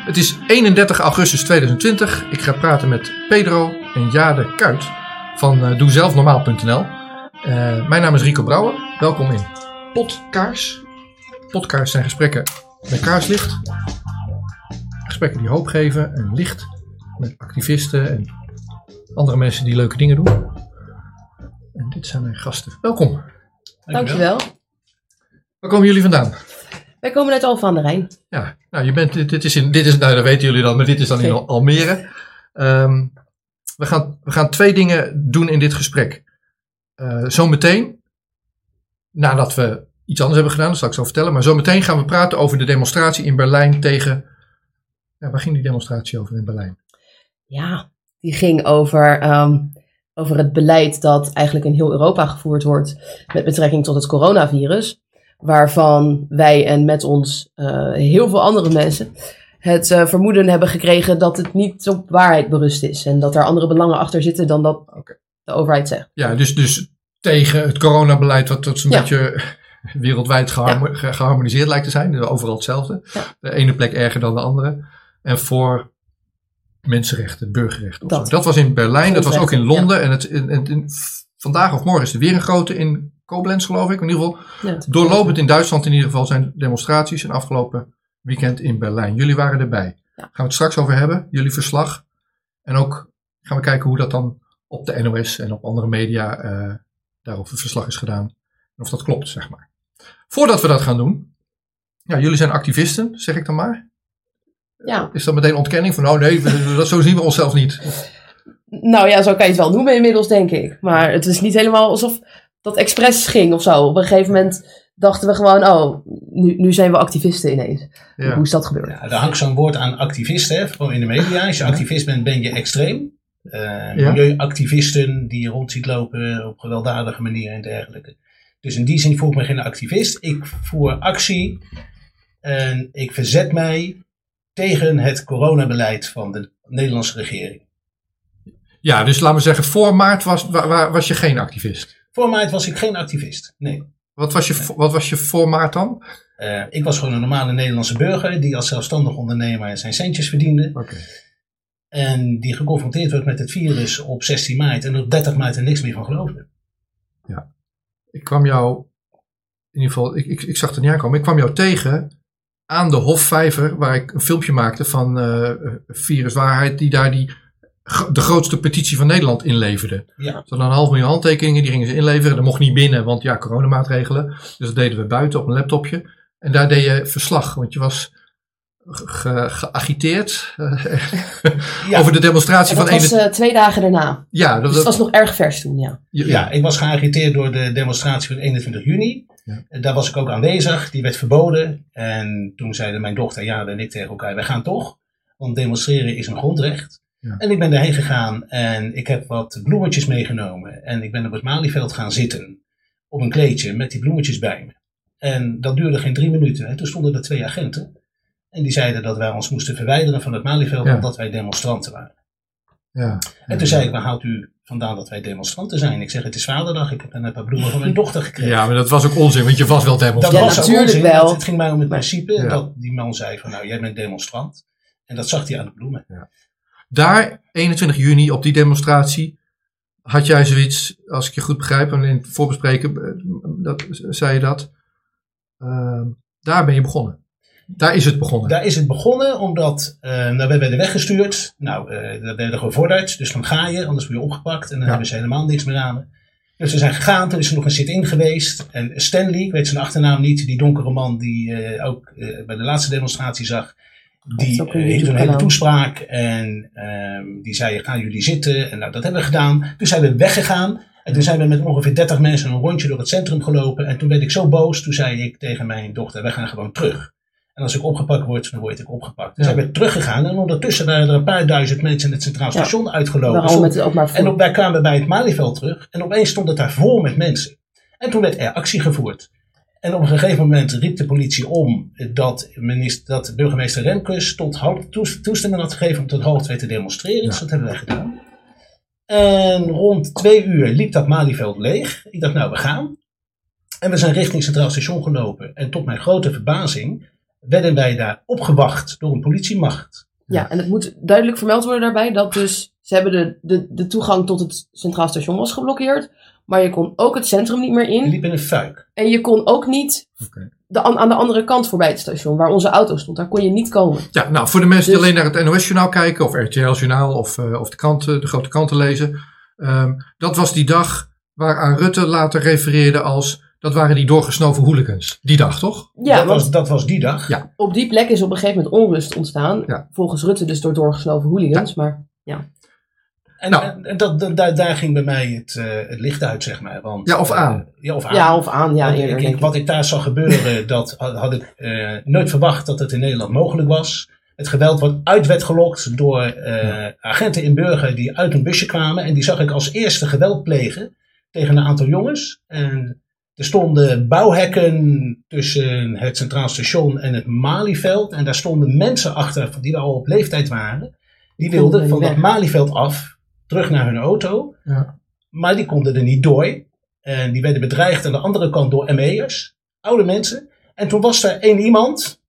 Het is 31 augustus 2020. Ik ga praten met Pedro en Jade Kuit van uh, doezelfnormaal.nl. Uh, mijn naam is Rico Brouwer. Welkom in Potkaars. Potkaars zijn gesprekken met kaarslicht. Gesprekken die hoop geven en licht met activisten en andere mensen die leuke dingen doen. En dit zijn mijn gasten. Welkom. Dankjewel. Waar komen jullie vandaan? Wij komen uit Alphen aan de Rijn. Ja, nou, je bent, dit, is in, dit is, nou, dat weten jullie dan, maar dit is dan in Almere. Um, we, gaan, we gaan twee dingen doen in dit gesprek. Uh, zometeen, nadat we iets anders hebben gedaan, dat zal ik zo vertellen, maar zometeen gaan we praten over de demonstratie in Berlijn tegen. Ja, waar ging die demonstratie over in Berlijn? Ja, die ging over, um, over het beleid dat eigenlijk in heel Europa gevoerd wordt met betrekking tot het coronavirus waarvan wij en met ons uh, heel veel andere mensen het uh, vermoeden hebben gekregen dat het niet op waarheid berust is. En dat er andere belangen achter zitten dan dat okay. de overheid zegt. Ja, dus, dus tegen het coronabeleid, wat, zo'n ja. beetje wereldwijd ja. geharmoniseerd lijkt te zijn. Overal hetzelfde. Ja. De ene plek erger dan de andere. En voor mensenrechten, burgerrechten. Dat. dat was in Berlijn, dat was ook in Londen. En, het, vandaag of morgen is er weer een grote in Koblenz, geloof ik. In ieder geval, ja, doorlopend in Duitsland in ieder geval zijn demonstraties en afgelopen weekend in Berlijn. Jullie waren erbij. Ja. Gaan we het straks over hebben, jullie verslag. En ook gaan we kijken hoe dat dan op de NOS en op andere media uh, daarover verslag is gedaan. En of dat klopt, zeg maar. Voordat we dat gaan doen, ja, jullie zijn activisten, zeg ik dan maar. Ja. Is dat meteen ontkenning van, oh nee, dat, zo zien we onszelf niet? Nou ja, zo kan je het wel noemen inmiddels, denk ik. Maar het is niet helemaal alsof dat expres ging of zo. Op een gegeven moment dachten we gewoon, oh, nu, nu zijn we activisten ineens. Ja. Hoe is dat gebeurd? Ja, daar hangt zo'n woord aan activisten, hè, in de media. Als je activist bent, ben je extreem. Uh, ja. Milieuactivisten die je rond ziet lopen op gewelddadige manier en dergelijke. Dus in die zin voel ik me geen activist. Ik voer actie en ik verzet mij tegen het coronabeleid van de Nederlandse regering. Ja, dus laten we zeggen, voor maart was, was je geen activist? Voor maart was ik geen activist, nee. Wat was je, wat was je voor maart dan? Uh, ik was gewoon een normale Nederlandse burger die als zelfstandig ondernemer zijn centjes verdiende. Okay. En die geconfronteerd werd met het virus op 16 maart en op 30 maart er niks meer van geloofde. Ja. Ik kwam jou, in ieder geval, ik, ik, ik zag het niet aankomen, ik kwam jou tegen aan de Hofvijver, waar ik een filmpje maakte van uh, Viruswaarheid, die daar die de grootste petitie van Nederland inleverde. Ja. Hadden een half miljoen handtekeningen, die gingen ze inleveren. Dat mocht niet binnen, want ja, coronamaatregelen. Dus dat deden we buiten op een laptopje. En daar deed je verslag, want je was ge geagiteerd ja. over de demonstratie dat van... Dat was uh, twee dagen daarna. Ja, dat, dus dat was nog erg vers toen, ja. ja. Ja, ik was geagiteerd door de demonstratie van 21 juni. Ja. Daar was ik ook aanwezig, die werd verboden. En toen zeiden mijn dochter, ja, en ik tegen elkaar, wij gaan toch. Want demonstreren is een grondrecht. Ja. En ik ben daarheen gegaan en ik heb wat bloemetjes meegenomen. En ik ben op het Malieveld gaan zitten op een kleedje met die bloemetjes bij me. En dat duurde geen drie minuten. En toen stonden er twee agenten. En die zeiden dat wij ons moesten verwijderen van het Malieveld ja. omdat wij demonstranten waren. Ja. En toen zei ik, waar houdt u vandaan dat wij demonstranten zijn? Ik zeg, het is vaderdag, ik heb een paar bloemen van mijn dochter gekregen. Ja, maar dat was ook onzin, want je was wel demonstrant. Dat was natuurlijk onzin, wel. Het ging mij om het principe dat die man zei van, nou, jij bent demonstrant. En dat zag hij aan de bloemen. Ja. Daar, 21 juni, op die demonstratie, had jij zoiets, als ik je goed begrijp, en in het voorbespreken eh, dat, zei je dat. Uh, daar ben je begonnen. Daar is het begonnen. Daar is het begonnen, omdat uh, nou, we werden weggestuurd. Nou, uh, we werden gevorderd, dus dan ga je, anders word je opgepakt en dan ja. hebben ze helemaal niks meer aan. Dus we zijn gegaan, toen is er nog een sit-in geweest. En Stanley, ik weet zijn achternaam niet, die donkere man die uh, ook bij de laatste demonstratie zag, die hield een hele toespraak en um, die zei: Gaan jullie zitten? En nou, dat hebben we gedaan. Toen zijn we weggegaan. En toen zijn we met ongeveer 30 mensen een rondje door het centrum gelopen. En toen werd ik zo boos. Toen zei ik tegen mijn dochter: We gaan gewoon terug. En als ik opgepakt word, dan word ik opgepakt. Dus ja. zijn we teruggegaan. En ondertussen waren er een paar duizend mensen in het Centraal Station ja. uitgelopen. Met en op, wij kwamen bij het Malieveld terug. En opeens stond het daar vol met mensen. En toen werd er actie gevoerd. En op een gegeven moment riep de politie om dat, minister, dat burgemeester Remkes tot toestemming had gegeven om tot twee te demonstreren. Ja. Dus dat hebben wij gedaan. En rond twee uur liep dat Malieveld leeg. Ik dacht, nou, we gaan. En we zijn richting Centraal Station gelopen. En tot mijn grote verbazing werden wij daar opgewacht door een politiemacht. Ja, en het moet duidelijk vermeld worden daarbij dat dus ze hebben de, de, de toegang tot het Centraal Station was geblokkeerd. Maar je kon ook het centrum niet meer in. liep in een fuik. En je kon ook niet de, aan, aan de andere kant voorbij het station, waar onze auto stond. Daar kon je niet komen. Ja, nou, voor de mensen die Dus- alleen naar het NOS-journaal kijken, of RTL-journaal, of, eh, of de, kranten, de grote kranten lezen. ehm, dat was die dag waaraan Rutte later refereerde als, dat waren die doorgesnoven hooligans. Die dag, toch? Ja, dat, was, dat was die dag. Ja. op die plek is op een gegeven moment onrust ontstaan. Ja. Volgens Rutte dus door doorgesnoven hooligans. Maar En, Nou. en- en dat, dat- daar, daar ging bij mij het, eh, het licht uit, zeg maar. Want, Ja, of aan. eh, ja, of aan. ja, of aan, ja, eerder. ik- ik- wat ik daar zag gebeuren, dat had, had ik eh, nooit verwacht dat het in Nederland mogelijk was. Het geweld wat uit werd gelokt door eh, agenten in Burger die uit een busje kwamen. En die zag ik als eerste geweld plegen tegen een aantal jongens. En er stonden bouwhekken tussen het Centraal Station en het Malieveld. En daar stonden mensen achter die al op leeftijd waren. Die wilden van dat weg. Malieveld af, terug naar hun auto. Ja. Maar die konden er niet door. En die werden bedreigd aan de andere kant door ME'ers, oude mensen. En toen was er één iemand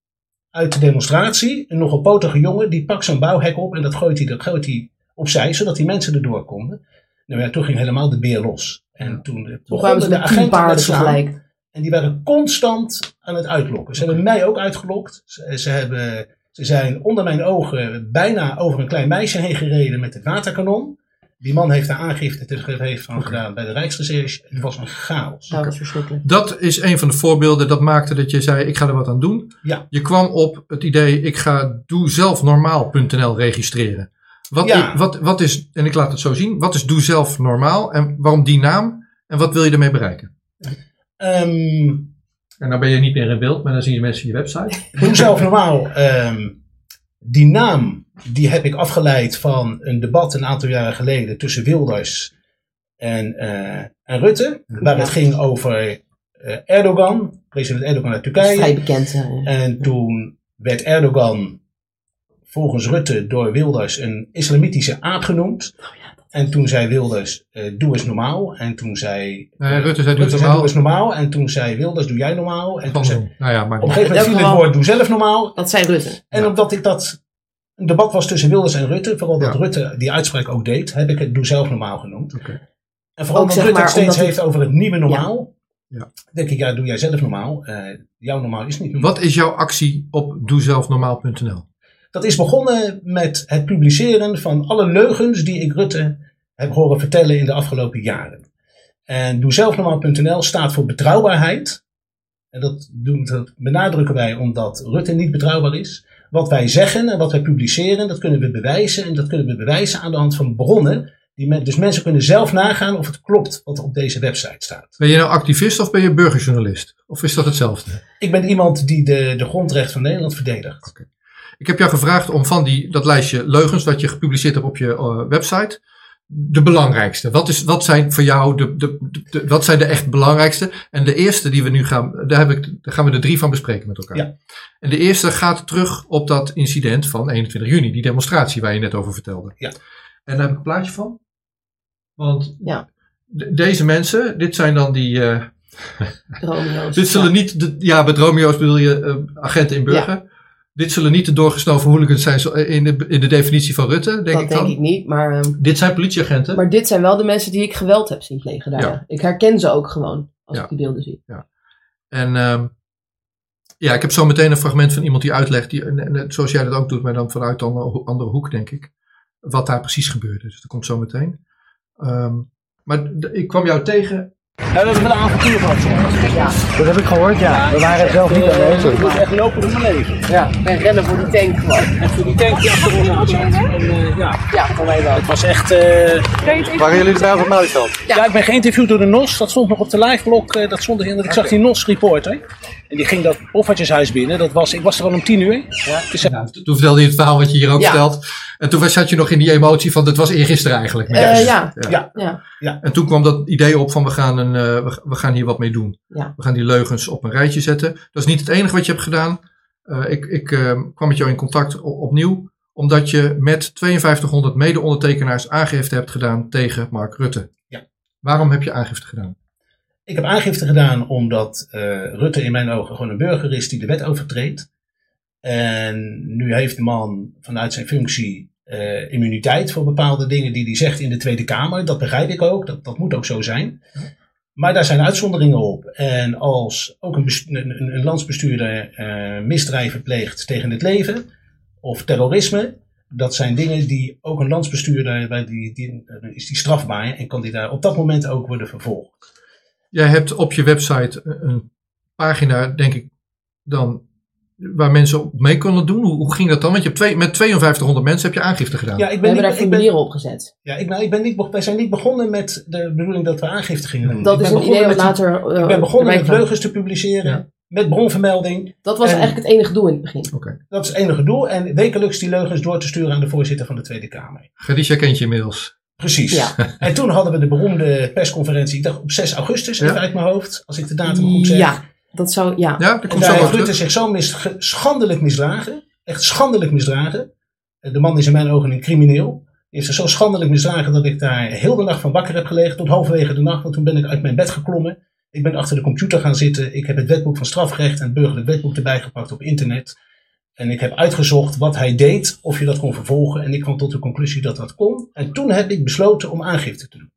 uit de demonstratie, een nogal potige jongen, die pakt zo'n bouwhek op en dat gooit hij, dat gooit hij opzij, zodat die mensen erdoor konden. Nou ja, toen ging helemaal de beer los. En toen, eh, Toen kwamen begonnen de agenten met slaan. En die waren constant aan het uitlokken. Ze hebben mij ook uitgelokt. Ze, ze, hebben, ze zijn onder mijn ogen bijna over een klein meisje heen gereden met het waterkanon. Die man heeft daar aangifte tegen heeft van gedaan bij de Rijksrecherche. Het was een chaos. Nou, dat is verschrikkelijk. Dat is een van de voorbeelden dat maakte dat je zei, ik ga er wat aan doen. Ja. Je kwam op het idee, ik ga doezelfnormaal.nl registreren. Wat, Ja. i- wat, wat is, en ik laat het zo zien, wat is Doe Zelf Normaal en waarom die naam en wat wil je ermee bereiken? Ehm, En dan ben je niet meer in beeld, maar dan zien je mensen je website. doe zelf normaal. ehm, die naam die heb ik afgeleid van een debat een aantal jaren geleden tussen Wilders en, eh, en Rutte. Waar het ging over eh, Erdogan, president Erdogan uit Turkije. vrij bekend. eh. En toen werd Erdogan volgens Rutte door Wilders een islamitische aap genoemd. En toen zei Wilders, eh, doe eens normaal. En toen zei Nee, Rutte zei, doe eens Rutte normaal. doe eens normaal. En toen zei Wilders, doe jij normaal. En toen zei, op. Nou ja, maar een gegeven moment viel het woord, doe zelf normaal. Dat zei Rutte. En omdat ik dat een debat was tussen Wilders en Rutte, vooral dat Ja. Rutte die uitspraak ook deed, heb ik het doe zelf normaal genoemd. Oké. En vooral Ook omdat Rutte maar het steeds omdat heeft over het nieuwe normaal. Ja. Denk ik, ja, doe jij zelf normaal. Eh, jouw normaal is niet normaal. wat is jouw actie op doezelfnormaal.nl? Dat is begonnen met het publiceren van alle leugens die ik Rutte heb horen vertellen in de afgelopen jaren. En doezelfnormaal.nl staat voor betrouwbaarheid. En dat, doen, dat benadrukken wij omdat Rutte niet betrouwbaar is. Wat wij zeggen en wat wij publiceren, dat kunnen we bewijzen. En dat kunnen we bewijzen aan de hand van bronnen. Die men, dus mensen kunnen zelf nagaan of het klopt wat op deze website staat. Ben je nou activist of ben je burgerjournalist? Of is dat hetzelfde? Ik ben iemand die de, de grondrecht van Nederland verdedigt. Ik heb jou gevraagd om van die, dat lijstje leugens wat je gepubliceerd hebt op je eh, website, de belangrijkste. Wat, is, wat zijn voor jou de, de, de, de- wat zijn de echt belangrijkste? En de eerste die we nu gaan, daar, heb ik, daar gaan we er drie van bespreken met elkaar. Ja. En de eerste gaat terug op dat incident van 21 juni, die demonstratie waar je net over vertelde. Ja. En daar heb ik een plaatje van. Want Ja. de- deze mensen, dit zijn dan die, eh, Romeo's. dit zullen niet, de, ja, met Romeo's bedoel je eh, agenten in burger. Dit zullen niet de doorgesnoven hooligans zijn in de, in de definitie van Rutte, denk dat ik denk dan. ik niet. Maar, ehm, Dit zijn politieagenten. maar dit zijn wel de mensen die ik geweld heb zien plegen daar. Ja. ja. Ik herken ze ook gewoon als Ja. ik die beelden zie. En ehm, ja, ik heb zo meteen een fragment van iemand die uitlegt, die, zoals jij dat ook doet, maar dan vanuit een andere, hoek, denk ik. Wat daar precies gebeurde. Dus dat komt zo meteen. Ehm, maar ik kwam jou tegen. We hebben een avontuur gehad. Dat heb ik gehoord, ja. We waren zelf niet aanwezig. moet echt lopen om mijn leven. Ja. En rennen voor die tank gewoon. En voor die tank die achter ons aan zat. En, eh, ja, Ja, voor mij wel. het was echt... eh, Waren jullie erbij op het Malieveld? Ja. ik ben geïnterviewd door de NOS. Dat stond nog op de liveblog. eh, dat stond erin. dat Ik zag die NOS-reporter. En die ging dat Hoffatjeshuis binnen. Dat was, ik was er al om tien uur. Dus, eh, Nou, toen vertelde je het verhaal wat je hier ook Ja. vertelt. En toen was- zat je nog in die emotie van, het was eergisteren eigenlijk. Eh, ja. ja. Ja. En toen kwam dat idee op van, we gaan, een, eh, we, we gaan hier wat mee doen. Ja. We gaan die leugens op een rijtje zetten. Dat is niet het enige wat je hebt gedaan. Eh, ik ik eh, kwam met jou in contact opnieuw. Omdat je met 5200 mede-ondertekenaars aangifte hebt gedaan tegen Mark Rutte. Ja. Waarom heb je aangifte gedaan? Ik heb aangifte gedaan omdat eh, Rutte in mijn ogen gewoon een burger is die de wet overtreedt. En nu heeft de man vanuit zijn functie eh, immuniteit voor bepaalde dingen die hij zegt in de Tweede Kamer. Dat begrijp ik ook, dat, dat moet ook zo zijn. Maar daar zijn uitzonderingen op. En als ook een, een- een landsbestuurder eh, misdrijven pleegt tegen het leven of terrorisme, dat zijn dingen die ook een landsbestuurder, bij die, die, eh, is die strafbaar en kan die daar op dat moment ook worden vervolgd. Jij hebt op je website een pagina, denk ik, dan, waar mensen op mee konden doen. Hoe, hoe ging dat dan? Want je hebt twee, met 5200 mensen heb je aangifte gedaan. Ja, ik We ben hebben daar niet, formulieren op gezet. ja, ik, nou, ik ben niet, wij zijn niet begonnen met de bedoeling dat we aangifte gingen doen. Dat Ik is een idee begonnen wat met- later... eh, Ik ben begonnen erbij met leugens te publiceren, Ja. met bronvermelding. Dat was En- eigenlijk het enige doel in het begin. Dat is het enige doel. En wekelijks die leugens door te sturen aan de voorzitter van de Tweede Kamer. Gadisha kent je inmiddels. Precies. Ja. En toen hadden we de beroemde persconferentie, ik dacht op 6 augustus, Ja. even uit mijn hoofd, als ik de datum goed zeg. Ja, dat zou... Ja. Ja, dat En komt daar zo heeft Rutte zich zo mis, schandelijk misdragen. Echt schandelijk misdragen. Eh, De man is in mijn ogen een crimineel. Die heeft zich zo schandelijk misdragen dat ik daar heel de nacht van wakker heb gelegen. Tot halverwege de nacht. Want toen ben ik uit mijn bed geklommen. Ik ben achter de computer gaan zitten. Ik heb het wetboek van strafrecht en het burgerlijk wetboek erbij gepakt op internet. En ik heb uitgezocht wat hij deed, of je dat kon vervolgen. En ik kwam tot de conclusie dat dat kon. En toen heb ik besloten om aangifte te doen.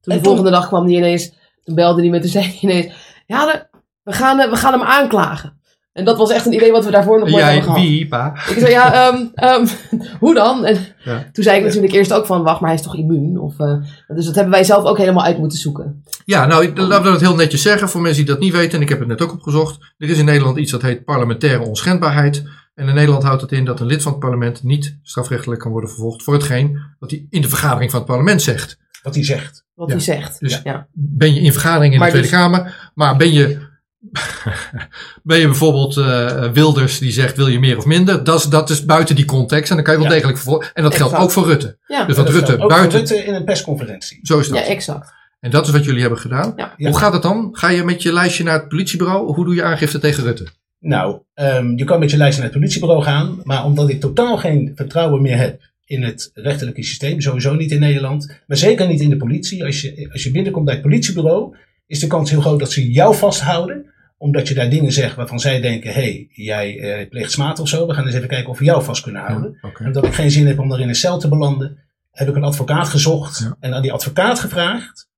Toen En de volgende dag kwam hij ineens, toen belde hij me, toen zei hij ineens, ja, de- we gaan, eh, we gaan hem aanklagen. En dat was echt een idee wat we daarvoor nog nooit hadden gehad. wie, pa? Ik zei, ja, ehm, ehm, hoe dan? En Ja. toen zei ik natuurlijk eerst ook van, wacht, maar hij is toch immuun? Of, eh, dus dat hebben wij zelf ook helemaal uit moeten zoeken. Ja, nou, ik- laten we dat heel netjes zeggen. Voor mensen die dat niet weten, en ik heb het net ook opgezocht. Er is in Nederland iets dat heet parlementaire onschendbaarheid. En in Nederland houdt het in dat een lid van het parlement niet strafrechtelijk kan worden vervolgd voor hetgeen wat hij in de vergadering van het parlement zegt. Wat hij zegt. Wat Ja. hij zegt. Dus- ja. Ben je in vergadering in Maar de Tweede dus- Kamer, maar ben je, ben je bijvoorbeeld eh, Wilders die zegt wil je meer of minder, dat is, dat is buiten die context en dan kan je wel Ja. degelijk vervolgen. En dat geldt Exact. ook voor Rutte. Ja. Dus dat Rutte voor buiten, Rutte in een persconferentie. zo is dat. ja, exact. En dat is wat jullie hebben gedaan. Ja. Hoe gaat het dan? Ga je met je lijstje naar het politiebureau? Hoe doe je aangifte tegen Rutte? Nou, ehm, je kan met je lijst naar het politiebureau gaan, maar omdat ik totaal geen vertrouwen meer heb in het rechterlijke systeem, sowieso niet in Nederland, maar zeker niet in de politie. Als je, als je binnenkomt bij het politiebureau, is de kans heel groot dat ze jou vasthouden, omdat je daar dingen zegt waarvan zij denken, hé, hey, jij eh, pleegt smaad of zo, we gaan eens even kijken of we jou vast kunnen houden. En omdat ik geen zin heb om daar in een cel te belanden, heb ik een advocaat gezocht Ja. en aan die advocaat gevraagd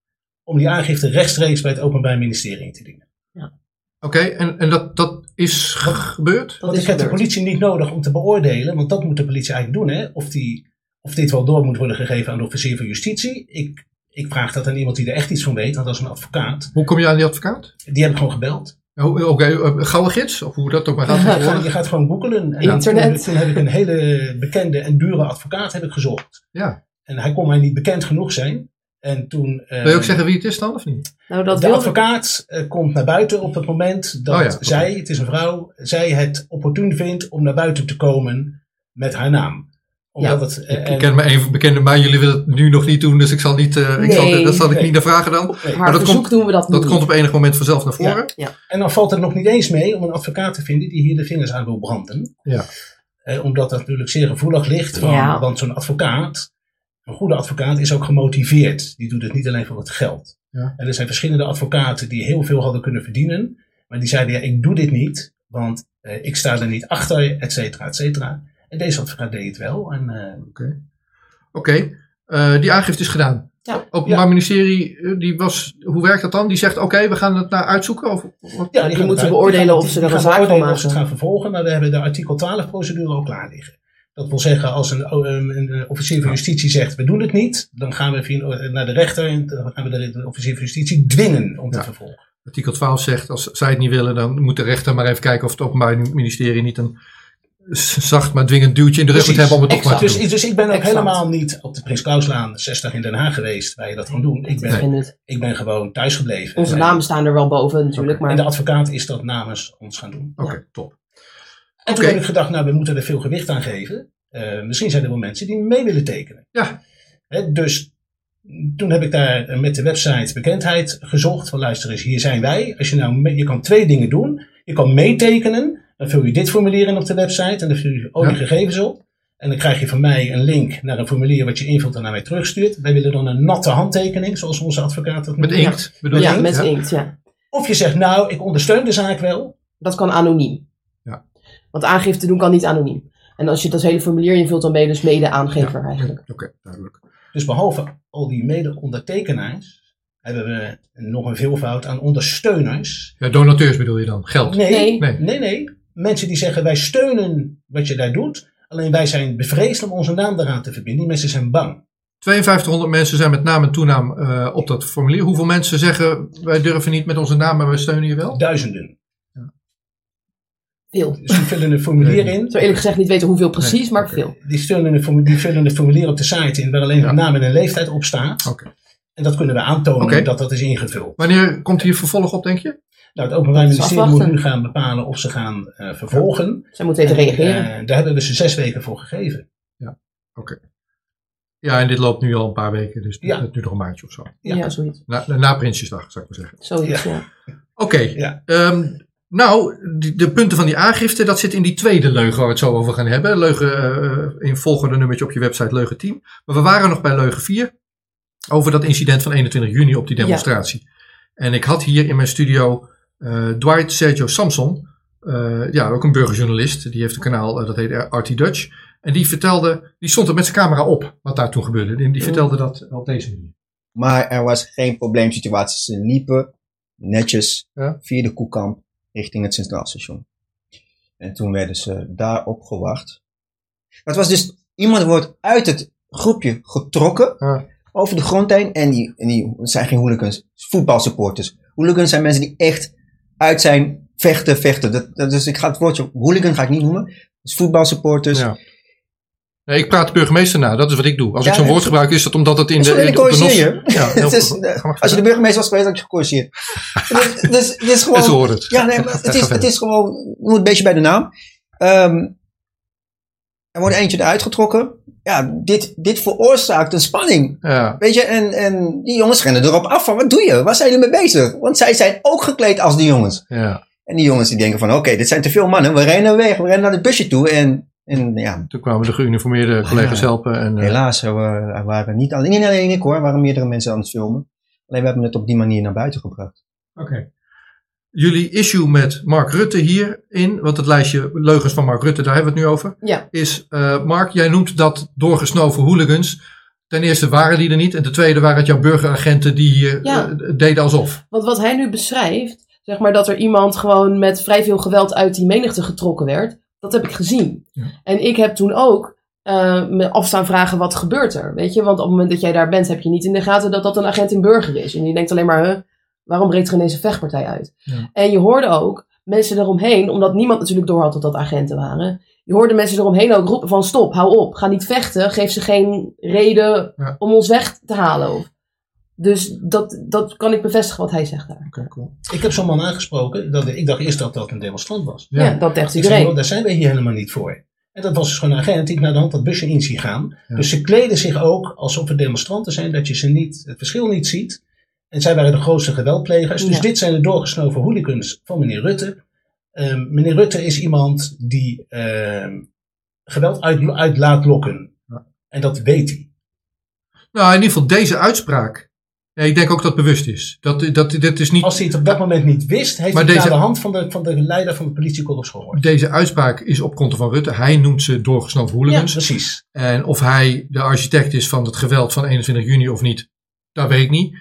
om die aangifte rechtstreeks bij het Openbaar Ministerie in te dienen. Oké, en, en dat, dat is ge- gebeurd? Dat Want is ik heb de politie niet nodig om te beoordelen, want dat moet de politie eigenlijk doen, hè? Of, die, of dit wel door moet worden gegeven aan de officier van justitie. Ik, ik vraag dat aan iemand die er echt iets van weet, want dat is een advocaat. Hoe kom je aan die advocaat? Die heb ik gewoon gebeld. Oh, Oké, eh, gouden gids? Of hoe dat ook maar gaat Je gaat, je gaat gewoon googelen. En Internet. Toen, toen heb ik een hele bekende en dure advocaat heb ik gezocht. Ja. En hij kon mij niet bekend genoeg zijn. En toen. eh, Wil je ook zeggen wie het is dan of niet? Nou, dat de advocaat eh, komt naar buiten op het moment dat Oh ja, zij, het is een vrouw, zij het opportun vindt om naar buiten te komen met haar naam. Omdat het, eh, Ik en- ken me even bekende, maar jullie willen het nu nog niet doen, dus ik zal niet, eh, ik zal, Nee. dat zal ik Nee. niet naar vragen dan. Nee. haar dat verzoek komt- doen we dat, Dat niet. komt op enig moment vanzelf naar voren. En dan valt het nog niet eens mee om een advocaat te vinden die hier de vingers aan wil branden. Ja. Eh, omdat dat natuurlijk zeer gevoelig ligt. Van, Ja. Want zo'n advocaat, een goede advocaat, is ook gemotiveerd. Die doet het niet alleen voor het geld. Ja. En er zijn verschillende advocaten die heel veel hadden kunnen verdienen. Maar die zeiden, ja, ik doe dit niet, want eh, ik sta er niet achter, et cetera, et cetera. En deze advocaat deed het wel. En, eh, Oké, eh, die aangifte is gedaan. Ja. Openbaar ministerie, die was, hoe werkt dat dan? Die zegt, oké, we gaan het naar uitzoeken? Of, wat? ja, die moeten beoordelen die gaan- of ze er een zaak van beoordelen Of ze het maken. gaan vervolgen, maar we hebben de artikel 12 procedure al klaar liggen. Dat wil zeggen, als een, een, een officier van justitie zegt, we doen het niet, dan gaan we via, naar de rechter en dan gaan we de, de officier van justitie dwingen om te Ja. vervolgen. Artikel 12 zegt, als zij het niet willen, dan moet de rechter maar even kijken of het Openbaar Ministerie niet een zacht maar dwingend duwtje in de rug moet hebben om het toch maar te Dus, doen. dus ik ben ook Exact. helemaal niet op de Prins Klauslaan 60 in Den Haag geweest, waar je dat kan doen. Ik ben, ik ben gewoon thuis gebleven. Onze En- namen staan er wel boven natuurlijk, En de maar advocaat is dat namens ons gaan doen. Oké, top. En toen heb ik gedacht, nou, we moeten er veel gewicht aan geven. Eh, misschien zijn er wel mensen die mee willen tekenen. Ja. Hè, dus toen heb ik daar met de website bekendheid gezocht. Van luister eens, hier zijn wij. Als je, nou, mee- je kan twee dingen doen. Je kan meetekenen. Dan vul je dit formulier in op de website. En dan vul je al die Ja. gegevens op. En dan krijg je van mij een link naar een formulier wat je invult en naar mij terugstuurt. Wij willen dan een natte handtekening, zoals onze advocaat dat Met noemt. inkt, bedoel je? ja, inkt, met inkt, ja. Of je zegt, nou, ik ondersteun de zaak wel. Dat kan anoniem. Want aangifte doen kan niet anoniem. En als je dat hele formulier invult, dan ben je dus mede-aangever eigenlijk. Oké, duidelijk. Dus behalve al die mede-ondertekenaars, hebben we nog een veelvoud aan ondersteuners. Ja, donateurs bedoel je dan? Geld? Nee, Nee. nee, Nee. nee. Mensen die zeggen, wij steunen wat je daar doet. Alleen wij zijn bevreesd om onze naam daaraan te verbinden. Die mensen zijn bang. 5200 mensen zijn met naam en toenaam eh, op dat formulier. Hoeveel mensen zeggen wij durven niet met onze naam, maar wij steunen je wel? Duizenden. Veel. Dus die vullen een formulier in. Ik zou eerlijk gezegd niet weten hoeveel precies, Nee, maar oké. veel. Die, steunen een formu- die vullen een formulier op de site in waar alleen Ja. hun naam en een leeftijd op staat. Oké. En dat kunnen we aantonen Oké. dat dat is ingevuld. Wanneer komt hier vervolg op, denk je? Nou, het Openbaar Ministerie moet nu gaan bepalen of ze gaan eh, vervolgen. Zij moeten weten En, reageren. eh, daar hebben we ze zes weken voor gegeven. Ja, en dit loopt nu al een paar weken, dus Ja. het nu nog een maandje of zo. ja. ja. zoiets. Na, na Prinsjesdag, zou ik maar zeggen. Zoiets, ja. Oké, Ja. Nou, de punten van die aangifte, dat zit in die tweede leugen waar we het zo over gaan hebben. Leugen eh, in volgende nummertje op je website, leugen 10. Maar we waren nog bij leugen 4, over dat incident van 21 juni op die demonstratie. En ik had hier in mijn studio eh, Dwight Sergio Samson, eh, ja, ook een burgerjournalist. Die heeft een kanaal, dat heet RT Dutch. En die vertelde, die stond er met zijn camera op, wat daar toen gebeurde. Die, die vertelde dat op deze manier. Maar er was geen probleemsituatie. Ze liepen netjes Ja. via de Koekamp richting het Centraal Station. En toen werden ze daar opgewacht. Dat was dus, iemand wordt uit het groepje getrokken Ja. over de grond heen. En die, en die zijn geen hooligans, voetbalsupporters. Hooligans zijn mensen die echt uit zijn vechten, vechten. Dat, dat, dus ik ga het woordje hooligan ga ik niet noemen. Dus voetbalsupporters. Ja. Nee, ik praat de burgemeester na, dat is wat ik doe. Als Ja, ik zo'n woord gebruik, is dat omdat het in de. Sorry, ik corrigeer. Ja, eh, als je de burgemeester was geweest, had je gecorrigeerd. dus, dus, het is gewoon. Ze het. Ja, nee, maar het is, het is gewoon, noem een beetje bij de naam. Ehm, er wordt eentje eruit getrokken. Ja, dit, dit veroorzaakt een spanning. Ja. Weet je, en, en die jongens rennen erop af van, wat doe je? Waar zijn jullie mee bezig? Want zij zijn ook gekleed als die jongens. ja. En die jongens die denken van, oké, dit zijn te veel mannen. We rennen weg, we rennen naar het busje toe. En, en ja, Toen kwamen de geuniformeerde collega's Ja. helpen. En, eh, helaas, wa- er waren niet alleen, niet alleen ik hoor, waren meerdere mensen aan het filmen. Alleen we hebben het op die manier naar buiten gebracht. Oké. Jullie issue met Mark Rutte hierin, want het lijstje leugens van Mark Rutte, daar hebben we het nu over. Ja. Is, eh, Mark, jij noemt dat doorgesnoven hooligans. Ten eerste waren die er niet. En ten tweede waren het jouw burgeragenten die hier Ja. eh, deden alsof. Want wat hij nu beschrijft, zeg maar dat er iemand gewoon met vrij veel geweld uit die menigte getrokken werd, dat heb ik gezien. Ja. En ik heb toen ook eh, me afstaan vragen, wat gebeurt er? Weet je, want op het moment dat jij daar bent, heb je niet in de gaten dat dat een agent in burger is. En je denkt alleen maar, huh, waarom breekt er ineens een vechtpartij uit? Ja. En je hoorde ook mensen eromheen, omdat niemand natuurlijk doorhad dat dat agenten waren. Je hoorde mensen eromheen ook roepen van stop, hou op, ga niet vechten, geef ze geen reden Ja. om ons weg te halen. Of- Dus dat, dat kan ik bevestigen wat hij zegt daar. Oké, cool. Ik heb zo'n man aangesproken. Dat, ik dacht eerst dat dat een demonstrant was. Ja, Ja. dat dacht Ik zei, iedereen. joh, daar zijn we hier helemaal niet voor. En dat was dus gewoon een agent die ik naar de hand dat busje in zie gaan. Ja. Dus ze kleden zich ook alsof het demonstranten zijn, dat je ze niet, het verschil niet ziet. En zij waren de grootste geweldplegers. Dus Ja. dit zijn de doorgesnoven hooligans van meneer Rutte. Ehm, meneer Rutte is iemand die ehm, geweld uit, uit laat lokken. Ja. En dat weet hij. Nou, in ieder geval deze uitspraak. Ja, ik denk ook dat het bewust is. Dat, dat, dit is niet, Als hij het op dat moment niet wist, heeft Maar hij deze- naar de hand van de, van de leider van de politiekorps gehoord. deze uitspraak is op konto van Rutte. Hij noemt ze doorgesnoven Ja, hooligans. precies. En of hij de architect is van het geweld van 21 juni of niet, dat weet ik niet.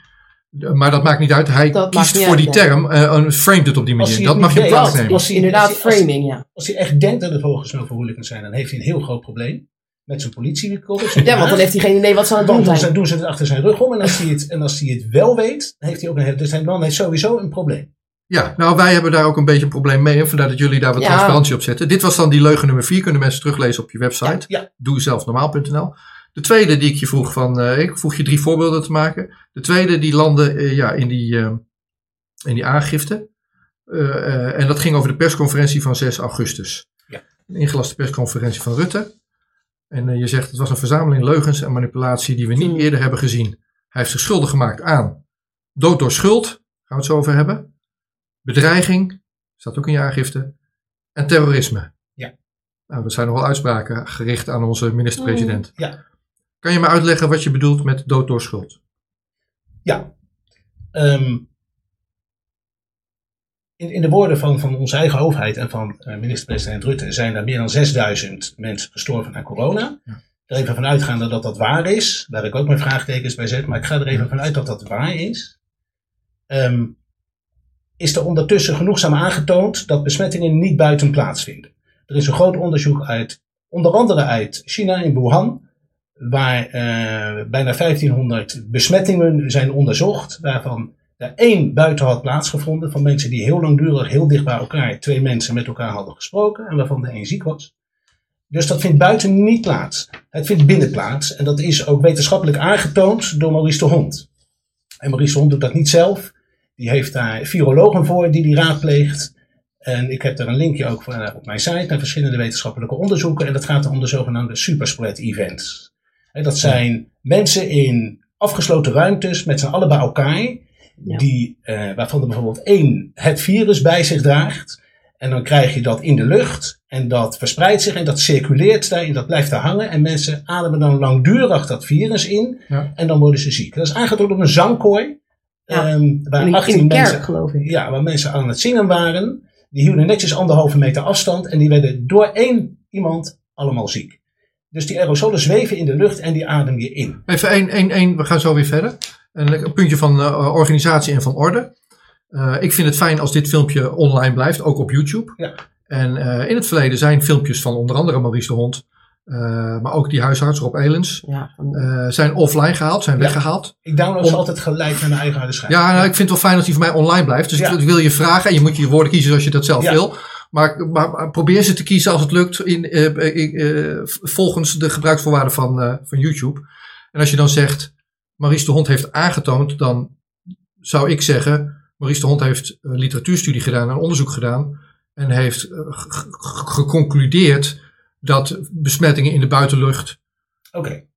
Maar dat maakt niet uit. Hij Dat kiest voor uit, die ja. term eh, en framed het op die manier. Dat mag je op plaats Dat nemen. Als hij- inderdaad als framing, ja. Als hij echt denkt dat het doorgesnoven hooligans zijn, dan heeft hij een heel groot probleem. Met zijn politiekorps. Ja, want dan heeft hij geen idee wat ze aan het Dan doen doen ze, zijn. doen ze het achter zijn rug om. En als hij het, en als hij het wel weet, dan heeft hij ook een, dus zijn man heeft sowieso een probleem. Ja, nou wij hebben daar ook een beetje een probleem mee. En vandaar dat jullie daar wat Ja. transparantie op zetten. Dit was dan die leugen nummer 4. Kunnen mensen teruglezen op je website. Ja, Doe zelfnormaal.nl. De tweede die ik je vroeg van, eh, ik vroeg je drie voorbeelden te maken. De tweede die landde eh, ja, in, die, eh, in die aangifte. Eh, eh, en dat ging over de persconferentie van 6 augustus. Ja. Een ingelaste persconferentie van Rutte. En eh, je zegt het was een verzameling leugens en manipulatie die we niet Hmm. eerder hebben gezien. Hij heeft zich schuldig gemaakt aan dood door schuld. Gaan we het zo over hebben. Bedreiging. Staat ook in je aangifte. En terrorisme. Ja. Nou, dat zijn nogal uitspraken gericht aan onze minister-president. ja. Kan je me uitleggen wat je bedoelt met dood door schuld? ja. Ehm, in, in de woorden van, van onze eigen overheid en van eh, minister-president Rutte zijn er meer dan 6000 mensen gestorven aan corona. Er even van uitgaande dat dat waar is, waar ik ook mijn vraagtekens bij zet, maar ik ga er even vanuit dat dat waar is. Ehm, is er ondertussen genoegzaam aangetoond dat besmettingen niet buiten plaatsvinden. Er is een groot onderzoek uit, onder andere uit China in Wuhan, waar eh, bijna 1500 besmettingen zijn onderzocht, waarvan één buiten had plaatsgevonden van mensen die heel langdurig, heel dicht bij elkaar, twee mensen met elkaar hadden gesproken en waarvan de één ziek was. Dus dat vindt buiten niet plaats. Het vindt binnen plaats en dat is ook wetenschappelijk aangetoond door Maurice de Hond. En Maurice de Hond doet dat niet zelf. Die heeft daar virologen voor die die raadpleegt. En ik heb daar een linkje ook eh, op mijn site naar verschillende wetenschappelijke onderzoeken. En dat gaat om de zogenaamde superspread events. En dat zijn mensen in afgesloten ruimtes met z'n allen bij elkaar. Ja. Die, eh, waarvan er bijvoorbeeld één het virus bij zich draagt. En dan krijg je dat in de lucht. En dat verspreidt zich en dat circuleert daar en dat blijft daar hangen. En mensen ademen dan langdurig dat virus in. Ja. En dan worden ze ziek. Dat is aangetoond op een zangkooi. Ja. ehm, waar In, een- 18 in een kerk, mensen, geloof ik. ja, waar mensen aan het zingen waren. Die hielden netjes anderhalve meter afstand. En die werden door één iemand allemaal ziek. Dus die aerosolen zweven in de lucht en die adem je in. Even één, één, één, we gaan zo weer verder. Een, een puntje van eh, organisatie en van orde. Eh, ik vind het fijn als dit filmpje online blijft, ook op YouTube. Ja. En eh, in het verleden zijn filmpjes van onder andere Maurice de Hond, eh, maar ook die huisarts Rob Elens, Ja, eh, zijn offline gehaald, zijn Ja. weggehaald. Ik download ze Om- altijd gelijk naar mijn eigen harde schijf. Ja, nou, ik vind het wel fijn als die voor mij online blijft. Dus Ja. ik wil je vragen, en je moet je woorden kiezen zoals je dat zelf Ja. wil. Maar, maar, maar probeer ze te kiezen als het lukt in, eh, in, eh, volgens de gebruiksvoorwaarden van, eh, van YouTube. En als je dan zegt, Maurice de Hond heeft aangetoond, dan zou ik zeggen, Maurice de Hond heeft een literatuurstudie gedaan, een onderzoek gedaan. En heeft eh, ge- ge- geconcludeerd dat besmettingen in de buitenlucht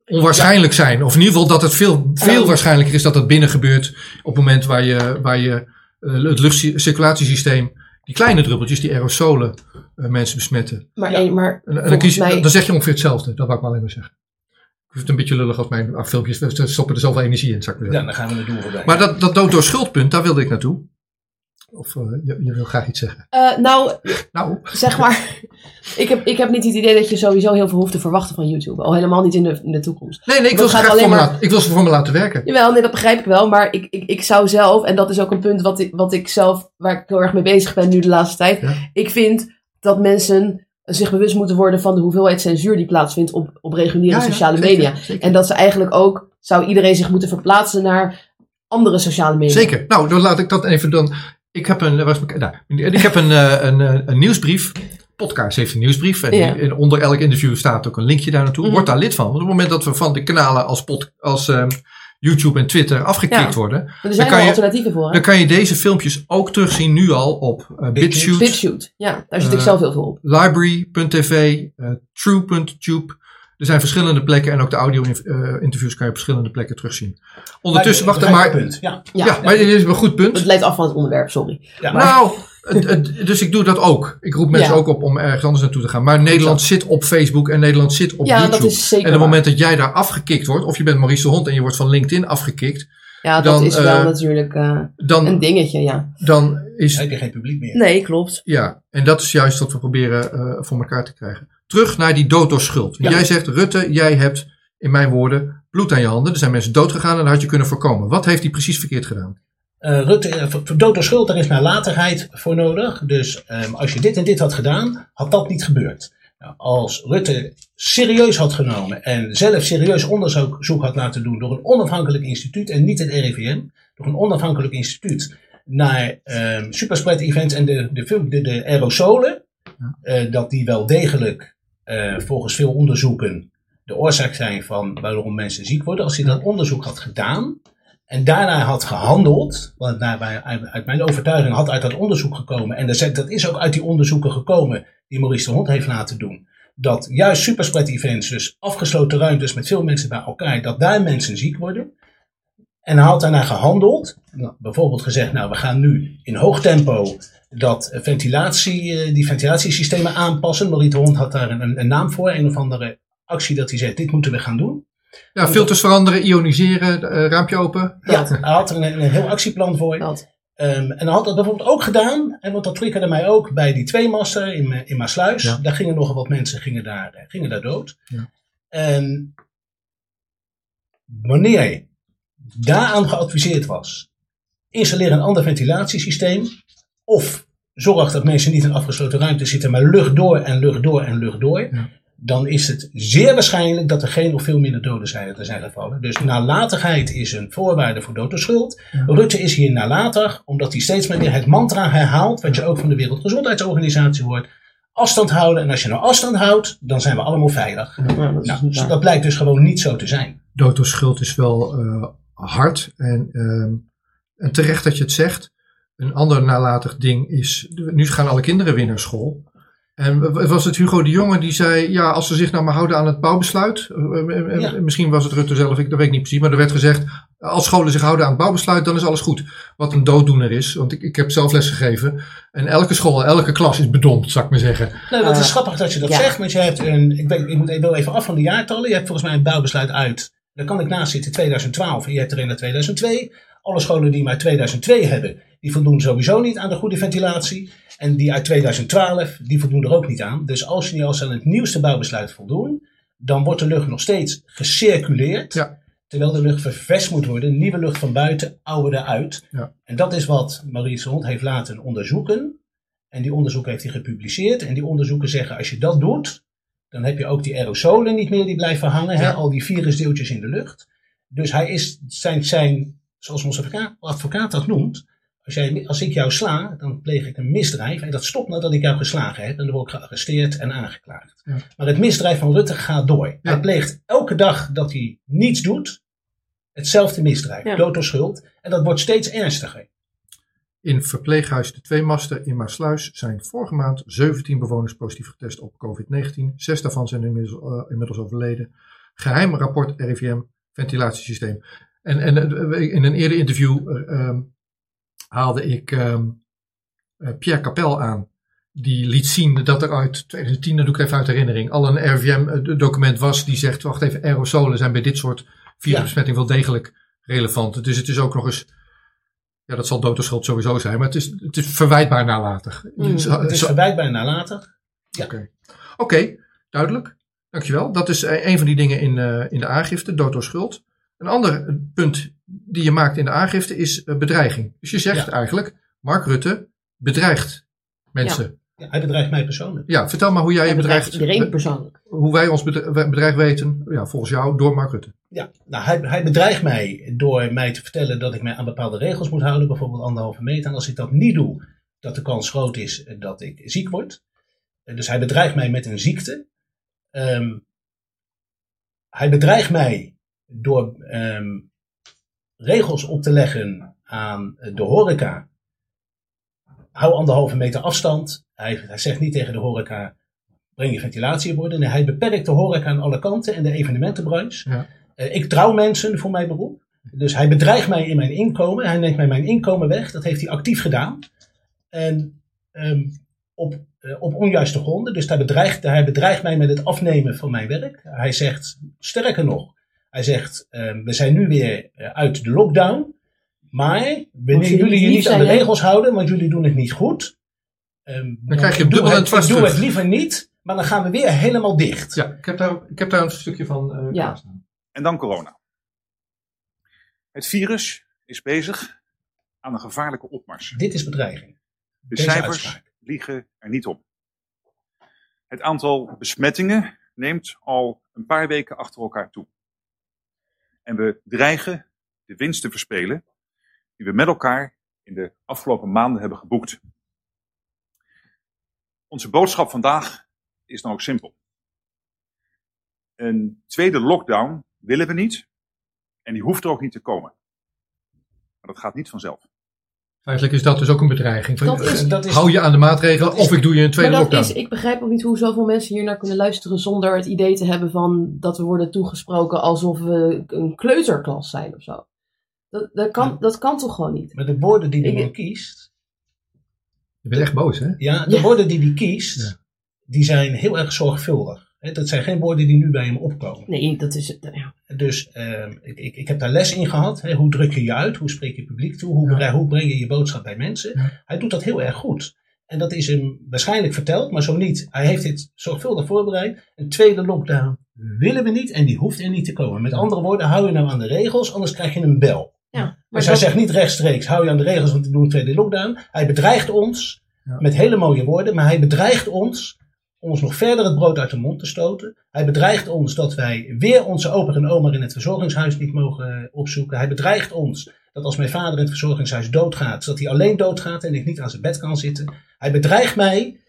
onwaarschijnlijk zijn. Of in ieder geval dat het veel, veel waarschijnlijker is dat dat binnen gebeurt op het moment waar je, waar je eh, het luchtcirculatiesysteem, die kleine druppeltjes, die aerosolen, eh, mensen besmetten. maar, Ja. maar En, en dan, kies mij... dan zeg je ongeveer hetzelfde. Dat wou ik maar alleen maar zeggen. Ik vind het een beetje lullig als mijn filmpjes, we stoppen er zoveel energie in, zou ik Ja, dan gaan we het doen voorbij. Maar dat, dat dood door schuldpunt, daar wilde ik naartoe. Of eh, je, je wil graag iets zeggen. Eh, nou, Nou, zeg maar, ik heb, ik heb niet het idee dat je sowieso heel veel hoeft te verwachten van YouTube. Al helemaal niet in de, in de toekomst. nee, nee, ik wil, ze gaat graag alleen voor me maar- laten, ik wil ze voor me laten werken. Jawel, nee, dat begrijp ik wel. Maar ik, ik, ik zou zelf, en dat is ook een punt wat ik, wat ik zelf, waar ik heel erg mee bezig ben nu de laatste tijd. Ja. Ik vind dat mensen zich bewust moeten worden van de hoeveelheid censuur die plaatsvindt op, op reguliere Ja, sociale zeker, media. zeker. En dat ze eigenlijk ook, zou iedereen zich moeten verplaatsen naar andere sociale media. Zeker. Nou, dan laat ik dat even dan. Ik heb een, is mijn- nou, ik heb een, eh, een, eh, een nieuwsbrief. Podcast heeft een nieuwsbrief. En Ja. die- en onder elk interview staat ook een linkje daar naartoe. Mhm. Word daar lid van. Want op het moment dat we van de kanalen als, pod, als ehm, YouTube en Twitter afgekikt Ja. worden. Maar er zijn kan wel je- alternatieven voor. Hè? Dan kan je deze filmpjes ook terugzien nu al op uh, BitChute, BitChute, ja, daar zit ik Eh, zelf heel veel op. Library.tv, eh, True.tube. Er zijn verschillende plekken en ook de audio-interviews kan je op verschillende plekken terugzien. Ondertussen, wacht maar. Ja. Ja, Ja, maar dit is een goed punt. het leidt af van het onderwerp, sorry. Ja. Nou, dus ik doe dat ook. Ik roep mensen Ja. ook op om ergens anders naartoe te gaan. Maar Nederland zit op Facebook en Nederland zit op ja, YouTube. dat is zeker en op het moment dat jij daar afgekikt wordt, of je bent Maurice de Hond en je wordt van LinkedIn afgekikt, Ja, dat dan, is wel eh, natuurlijk eh, een dingetje, ja. dan is. Heb je geen publiek meer. Nee, klopt. Ja, en dat is juist wat we proberen eh, voor elkaar te krijgen. Terug naar die dood door schuld. Ja. Jij zegt, Rutte, jij hebt, in mijn woorden, bloed aan je handen. Er zijn mensen dood gegaan en dat had je kunnen voorkomen. Wat heeft hij precies verkeerd gedaan? Eh, Rutte, eh, voor, dood door schuld, daar is nalatigheid voor nodig. Dus ehm, als je dit en dit had gedaan, had dat niet gebeurd. Nou, als Rutte serieus had genomen en zelf serieus onderzoek zoek had laten doen door een onafhankelijk instituut en niet het RIVM, door een onafhankelijk instituut naar ehm superspread events en de, de, de, de aerosolen, eh, dat die wel degelijk volgens veel onderzoeken de oorzaak zijn van waarom mensen ziek worden. Als hij dat onderzoek had gedaan, en daarna had gehandeld, want uit, mijn overtuiging had uit dat onderzoek gekomen, en dat is- ook uit die onderzoeken gekomen die Maurice de Hond heeft laten doen, dat juist superspread events, dus afgesloten ruimtes met veel mensen bij elkaar, dat daar mensen ziek worden. En hij had daarna gehandeld, nou, bijvoorbeeld gezegd, nou we gaan nu in hoog tempo dat ventilatie, eh, die ventilatiesystemen aanpassen. Maurice de Hond had daar een, een naam voor, een of andere actie dat hij zegt, dit moeten we gaan doen. Ja, filters veranderen, ioniseren, eh, raampje open. Dat. Hij had er een, een heel actieplan voor. Dat. Ehm, en dan had dat bijvoorbeeld ook gedaan, en want dat triggerde mij ook bij die tweemaster in, in Maasluis. Ja. Daar gingen nogal wat mensen gingen daar, eh, gingen daar dood. Ja. En wanneer daaraan geadviseerd was, installeer een ander ventilatiesysteem. Of zorg dat mensen niet in afgesloten ruimte zitten, maar lucht door en lucht door en lucht door. Ja. Dan is het zeer waarschijnlijk dat er geen of veel minder doden zijn, er zijn gevallen. Dus nalatigheid is een voorwaarde voor dood door schuld. Ja. Rutte is hier nalatig, omdat hij steeds maar weer het mantra herhaalt, wat je ook van de Wereldgezondheidsorganisatie hoort. Afstand houden. En als je nou afstand houdt, dan zijn we allemaal veilig. Ja, dat Nou, dus dat blijkt dus gewoon niet zo te zijn. dood door schuld is wel eh, hard. En, ehm, en terecht dat je het zegt. Een ander nalatig ding is, nu gaan alle kinderen weer naar school. En was het Hugo de Jonge die zei, ja, als ze zich nou maar houden aan het bouwbesluit. eh, eh, Ja. Misschien was het Rutte zelf, ik, dat weet ik niet precies. Maar er werd gezegd, als scholen zich houden aan het bouwbesluit, dan is alles goed. Wat een dooddoener is, want ik, ik heb zelf les gegeven. En elke school, elke klas is bedompt, zou ik maar zeggen. Nou, dat Eh, is grappig dat je dat ja. zegt, want je hebt een, ik, weet, ik moet wel even af van de jaartallen. Je hebt volgens mij een bouwbesluit uit, daar kan ik naast zitten, 2012 en je hebt er uit 2002. Alle scholen die maar 2002 hebben, die voldoen sowieso niet aan de goede ventilatie. En die uit 2012, die voldoen er ook niet aan. Dus als je niet als aan het nieuwste bouwbesluit voldoen, dan wordt de lucht nog steeds gecirculeerd. Ja. Terwijl de lucht vervest moet worden, nieuwe lucht van buiten, oude eruit. Ja. En dat is wat Maurice Hond heeft laten onderzoeken. En die onderzoeken heeft hij gepubliceerd. En die onderzoeken zeggen, als je dat doet, dan heb je ook die aerosolen niet meer die blijven hangen. Hè? Al die virusdeeltjes in de lucht. Dus hij is zijn, zijn zoals onze advocaat, advocaat dat noemt. Als, jij, als ik jou sla, dan pleeg ik een misdrijf. En dat stopt nadat ik jou geslagen heb. En dan word ik gearresteerd en aangeklaagd. Ja. Maar het misdrijf van Rutte gaat door. Hij pleegt elke dag dat hij niets doet, hetzelfde misdrijf. Dood door schuld. En dat wordt steeds ernstiger. In verpleeghuis De Tweemaster in Maasluis zijn vorige maand 17 bewoners positief getest op COVID-19. Zes daarvan zijn inmiddels, eh, inmiddels overleden. Geheim rapport RIVM, ventilatiesysteem. En, en eh, in een eerder interview eh, ehm, haalde ik ehm, eh, Pierre Capel aan. Die liet zien dat er uit 2010, dat doe ik even uit herinnering, al een RIVM-document was die zegt, wacht even, aerosolen zijn bij dit soort virusbesmetting wel degelijk relevant. Dus het is ook nog eens ja, dat zal dood sowieso zijn, maar het is, het is verwijtbaar nalatig. Mm. Zo- Het is verwijtbaar nalatig. Oké, Oké, duidelijk. Dankjewel. Dat is eh, een van die dingen in, eh, in de aangifte, dood door schuld. Een ander punt die je maakt in de aangifte is eh, bedreiging. Dus je zegt Ja. eigenlijk, Mark Rutte bedreigt mensen. Ja, hij bedreigt mij persoonlijk. Ja, vertel maar hoe jij je bedreigt iedereen persoonlijk. Hoe wij ons bedre- bedreig weten, ja, volgens jou, door Mark Rutte. Ja, nou, hij, hij bedreigt mij door mij te vertellen dat ik mij aan bepaalde regels moet houden, bijvoorbeeld anderhalve meter. En als ik dat niet doe, dat de kans groot is eh, dat ik ziek word. Eh, Dus hij bedreigt mij met een ziekte. Ehm, hij bedreigt mij door ehm, regels op te leggen aan eh, de horeca. Hou anderhalve meter afstand. Hij, hij zegt niet tegen de horeca, breng je ventilatierborden. Nee, hij beperkt de horeca aan alle kanten en de evenementenbranche. Ja. Eh, ik trouw mensen voor mijn beroep. Dus hij bedreigt mij in mijn inkomen. Hij neemt mij mijn inkomen weg. Dat heeft hij actief gedaan. En ehm, op, eh, op onjuiste gronden. Dus hij bedreigt, hij bedreigt mij met het afnemen van mijn werk. Hij zegt, sterker nog, hij zegt, ehm, we zijn nu weer eh, uit de lockdown. Maar wanneer jullie jullie je niet aan de regje houden, want jullie doen het niet goed. ehm, Dan krijg je dubbel en het, dwars Doe het liever niet, maar dan gaan we weer helemaal dicht. Ja, ik heb daar, ik heb daar een stukje van eh Ja. En dan corona. Het virus is bezig aan een gevaarlijke opmars. Dit is bedreiging. De Deze cijfers uitspraak. liegen er niet om. Het aantal besmettingen neemt al een paar weken achter elkaar toe. En we dreigen de winst te verspelen die we met elkaar in de afgelopen maanden hebben geboekt. Onze boodschap vandaag is dan ook simpel. Een tweede lockdown willen we niet en die hoeft er ook niet te komen. Maar dat gaat niet vanzelf. Feitelijk is dat dus ook een bedreiging. Dat is- dat is- hou je aan de maatregelen is- of ik doe je een tweede maar dat lockdown. is, ik begrijp ook niet hoe zoveel mensen hier naar kunnen luisteren zonder het idee te hebben van dat we worden toegesproken alsof we een kleuterklas zijn of zo. Dat, dat, kan, dat kan toch gewoon niet? Maar de woorden die man kiest, Je bent echt boos, hè? ja, de Ja. woorden die die kiest, Ja. die zijn heel erg zorgvuldig. Dat zijn geen woorden die nu bij hem opkomen. Nee, dat is het. Ja. Dus ehm, ik, ik, ik heb daar les in gehad. Hè, hoe druk je je uit? Hoe spreek je publiek toe? Hoe, hoe breng je je boodschap bij mensen? Ja. Hij doet dat heel erg goed. En dat is hem waarschijnlijk verteld, maar zo niet. Hij heeft dit zorgvuldig voorbereid. Een tweede lockdown willen we niet en die hoeft er niet te komen. Met andere woorden, hou je nou aan de regels, anders krijg je een bel. Ja, maar Dus hij dat- zegt niet rechtstreeks, hou je aan de regels, want we doen een tweede lockdown. Hij bedreigt ons Ja. met hele mooie woorden, maar hij bedreigt ons ons nog verder het brood uit de mond te stoten. Hij bedreigt ons dat wij weer onze opa en oma in het verzorgingshuis niet mogen eh, opzoeken. Hij bedreigt ons dat als mijn vader in het verzorgingshuis doodgaat, dat hij alleen doodgaat en ik niet aan zijn bed kan zitten. Hij bedreigt mij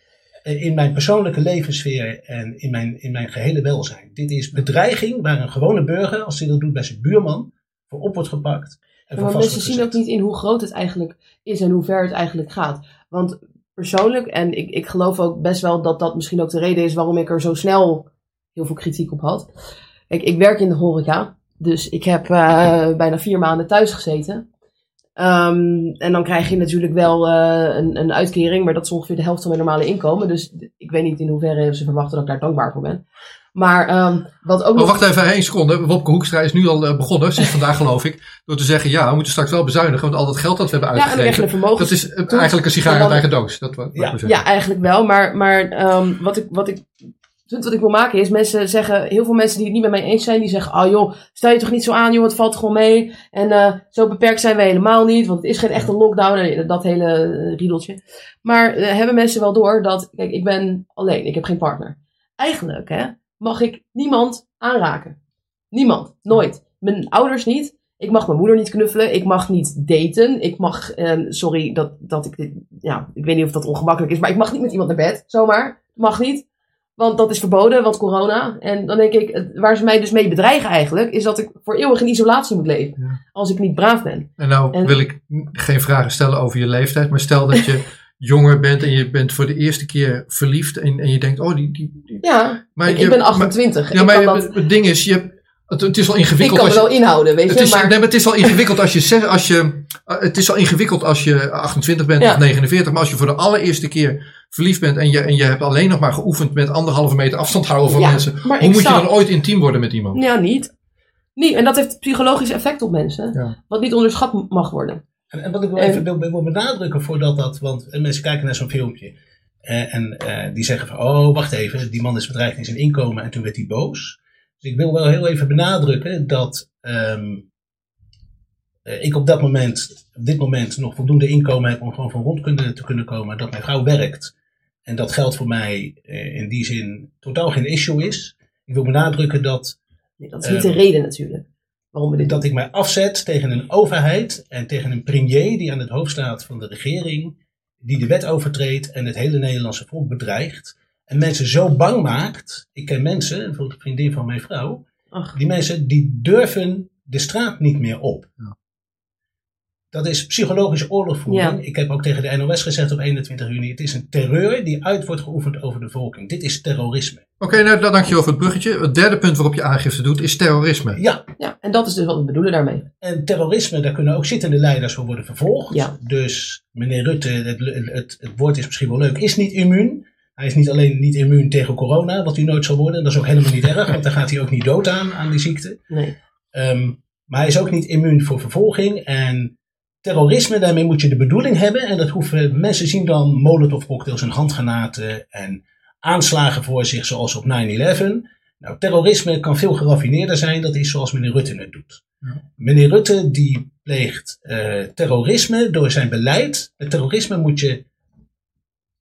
eh, in mijn persoonlijke levenssfeer en in mijn, in mijn gehele welzijn. Dit is bedreiging waar een gewone burger, als hij dat doet bij zijn buurman, voor op wordt gepakt. En Ja, maar mensen zien ook niet in hoe groot het eigenlijk is en hoe ver het eigenlijk gaat. Want persoonlijk, en ik, ik geloof ook best wel dat dat misschien ook de reden is waarom ik er zo snel heel veel kritiek op had. Kijk, ik werk in de horeca, dus ik heb eh, bijna vier maanden thuis gezeten. Ehm, en dan krijg je natuurlijk wel eh, een, een uitkering, maar dat is ongeveer de helft van mijn normale inkomen. Dus ik weet niet in hoeverre ze verwachten dat ik daar dankbaar voor ben. Maar ehm, wat ook Oh, nog... wacht even één seconde. Wopke Hoekstra is nu al eh, begonnen, sinds vandaag geloof ik, door te zeggen, ja, we moeten straks wel bezuinigen, want al dat geld dat we hebben Ja, uitgegeven, vermogen. dat is eh, eigenlijk een sigaar uit eigen doos. Dat Ja. Ja, eigenlijk wel. Maar, maar ehm, wat, ik, wat, ik, punt wat ik wil maken is, mensen zeggen, heel veel mensen die het niet met mij eens zijn, die zeggen, oh joh, stel je toch niet zo aan, joh, het valt gewoon mee. En eh, zo beperkt zijn wij helemaal niet, want het is geen echte lockdown, en dat hele riedeltje. Maar hebben mensen wel door dat, kijk, ik ben alleen, ik heb geen partner. Eigenlijk, hè, mag ik niemand aanraken. Niemand, nooit. Mijn ouders niet. Ik mag mijn moeder niet knuffelen. Ik mag niet daten. Ik mag, eh, sorry dat, dat ik dit, ja, ik weet niet of dat ongemakkelijk is, maar ik mag niet met iemand naar bed, zomaar. Mag niet. Want dat is verboden, want corona. En dan denk ik, waar ze mij dus mee bedreigen eigenlijk, is dat ik voor eeuwig in isolatie moet leven. Ja. Als ik niet braaf ben. En nou En- wil ik geen vragen stellen over je leeftijd, maar stel dat je jonger bent en je bent voor de eerste keer verliefd en, en je denkt, oh, die... die, die- Ja, maar ik, je- ik ben maar- 28. ja, ik maar kan je- dat, het ding is, je, hebt- het, het is al ik ingewikkeld kan als me je... wel inhouden, weet Het je. is, maar, nee, maar het is al ingewikkeld als je, als je, eh, het is al ingewikkeld als je 28 bent Ja. of 49, maar als je voor de allereerste keer verliefd bent en je, en je hebt alleen nog maar geoefend met anderhalve meter afstand houden van Ja, mensen, hoe ik moet je dan ooit intiem worden met iemand? Ja, niet. niet. En dat heeft psychologisch effect op mensen. Ja. Wat niet onderschat mag worden. En, en wat ik wel En- even wil, wil benadrukken voordat dat, want eh, mensen kijken naar zo'n filmpje eh, en eh, die zeggen van, oh wacht even, die man is bedreigd in zijn inkomen en toen werd hij boos. Dus ik wil wel heel even benadrukken dat ehm, eh, ik op dat moment, op dit moment nog voldoende inkomen heb om gewoon van rond kunnen, te kunnen komen, dat mijn vrouw werkt en dat geld voor mij eh, in die zin totaal geen issue is. Ik wil benadrukken dat Nee, dat is niet Ehm, de reden natuurlijk. Doen. dat ik mij afzet tegen een overheid en tegen een premier die aan het hoofd staat van de regering, die de wet overtreedt en het hele Nederlandse volk bedreigt. En mensen zo bang maakt. Ik ken mensen, bijvoorbeeld een vriendin van mijn vrouw, Ach, die mensen die durven de straat niet meer op. Ja. Dat is psychologische oorlogvoering. Ja. Ik heb ook tegen de NOS gezegd op 21 juni: het is een terreur die uit wordt geoefend over de bevolking. Dit is terrorisme. Oké, nou, dan dank je wel voor het bruggetje. Het derde punt waarop je aangifte doet is terrorisme. Ja, ja, en dat is dus wat we bedoelen daarmee. En terrorisme, daar kunnen ook zittende leiders voor worden vervolgd. Ja. Dus meneer Rutte, het, het, het woord is misschien wel leuk, is niet immuun. Hij is niet alleen niet immuun tegen corona, wat hij nooit zal worden. En dat is ook helemaal niet erg, want daar gaat hij ook niet dood aan, aan die ziekte. Nee. Ehm, maar hij is ook niet immuun voor vervolging. En terrorisme, daarmee moet je de bedoeling hebben. En dat hoeven, mensen zien dan molotov cocktails en handgranaten en aanslagen voor zich, zoals op 9-11. Nou, terrorisme kan veel geraffineerder zijn. Dat is zoals meneer Rutte het doet. Meneer Rutte die pleegt eh, terrorisme door zijn beleid. Met terrorisme moet je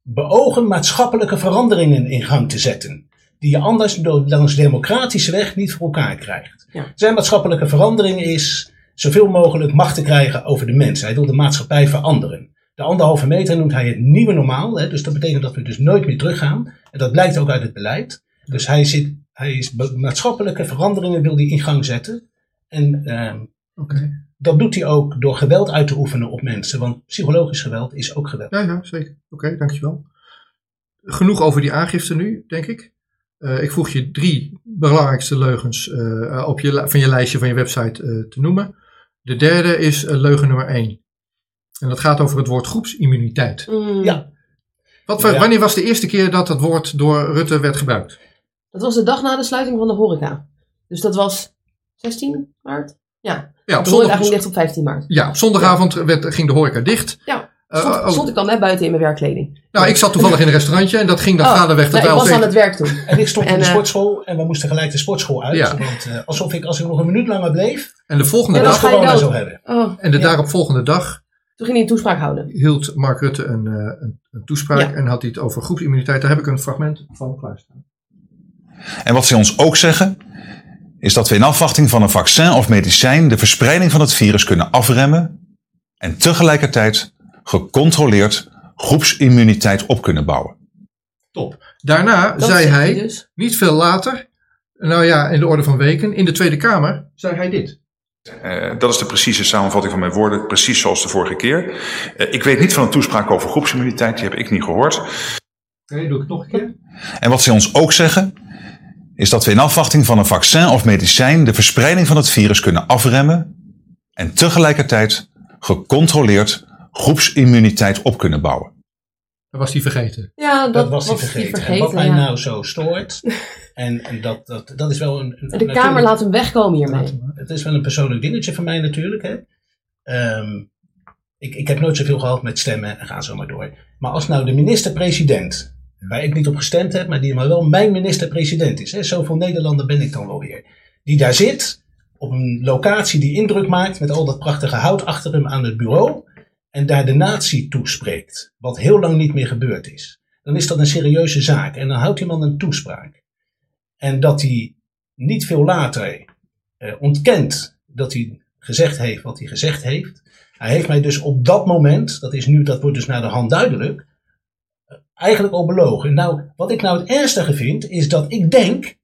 beogen maatschappelijke veranderingen in gang te zetten. Die je anders door, langs democratische weg niet voor elkaar krijgt. Ja. Zijn maatschappelijke verandering is zoveel mogelijk macht te krijgen over de mens. Hij wil de maatschappij veranderen. De anderhalve meter noemt hij het nieuwe normaal. Hè, dus dat betekent dat we dus nooit meer teruggaan. En dat blijkt ook uit het beleid. Dus hij, zit, hij is maatschappelijke veranderingen wil hij in gang zetten. En ehm, dat doet hij ook door geweld uit te oefenen op mensen. Want psychologisch geweld is ook geweld. Ja, ja, zeker. Oké, dankjewel. Genoeg over die aangifte nu, denk ik. Eh, ik voeg je drie belangrijkste leugens eh, op je, van je lijstje van je website eh, te noemen. De derde is eh, leugen nummer één. En dat gaat over het woord groepsimmuniteit. Mm, Ja. Wat, Ja. Wanneer was de eerste keer dat dat woord door Rutte werd gebruikt? Dat was de dag na de sluiting van de horeca. Dus dat was 16 maart? Ja. Ja, op, De horeca ging zondag, dicht op 15 maart. ja, op zondagavond werd, ging de horeca dicht. Ja. Eh, Stond, oh, stond ik dan net buiten in mijn werkkleding. nou, ik zat toevallig in een restaurantje en dat ging dan Oh, gaandeweg dat nou, ik was aan het werk toen. En ik stond in de eh, sportschool en we moesten gelijk de sportschool uit. Ja. Want, eh, alsof ik, als ik nog een minuut langer bleef, En de volgende Ja, dag, ga je corona zou hebben. Oh, en de ja. daaropvolgende dag toen ging hij een toespraak houden. hield Mark Rutte een, eh, een, een toespraak Ja. en had hij het over groepsimmuniteit. Daar heb ik een fragment van klaarstaan. En wat ze ons ook zeggen, is dat we in afwachting van een vaccin of medicijn de verspreiding van het virus kunnen afremmen en tegelijkertijd gecontroleerd groepsimmuniteit op kunnen bouwen. Top. Daarna Dat zei hij, dus. niet veel later, nou ja, in de orde van weken, in de Tweede Kamer, zei hij dit. Eh, dat is de precieze samenvatting van mijn woorden, precies zoals de vorige keer. Eh, ik weet niet van een toespraak over groepsimmuniteit, die heb ik niet gehoord. Oké, doe ik het nog een keer. En wat ze ons ook zeggen, is dat we in afwachting van een vaccin of medicijn de verspreiding van het virus kunnen afremmen en tegelijkertijd gecontroleerd groepsimmuniteit op kunnen bouwen. Dat was hij vergeten. Ja, dat, Dat was hij hij vergeten. En wat mij ja. nou zo stoort, en, en dat, dat, dat is wel een... een- De Kamer laat hem wegkomen hiermee. Het is wel een persoonlijk dingetje van mij natuurlijk. Hè. Ehm, ik, ik heb nooit zoveel gehad met stemmen en ga zo maar door. Maar als nou de minister-president, waar ik niet op gestemd heb, maar die maar wel mijn minister-president is. Hè, zoveel Nederlander ben ik dan wel weer. Die daar zit, op een locatie die indruk maakt met al dat prachtige hout achter hem aan het bureau. En daar de natie toespreekt, wat heel lang niet meer gebeurd is. Dan is dat een serieuze zaak. En dan houdt die man een toespraak. En dat hij niet veel later eh, ontkent dat hij gezegd heeft wat hij gezegd heeft. Hij heeft mij dus op dat moment, dat, is nu, dat wordt dus naar de hand duidelijk, eh, eigenlijk al belogen. Nou, wat ik nou het ernstige vind, is dat ik denk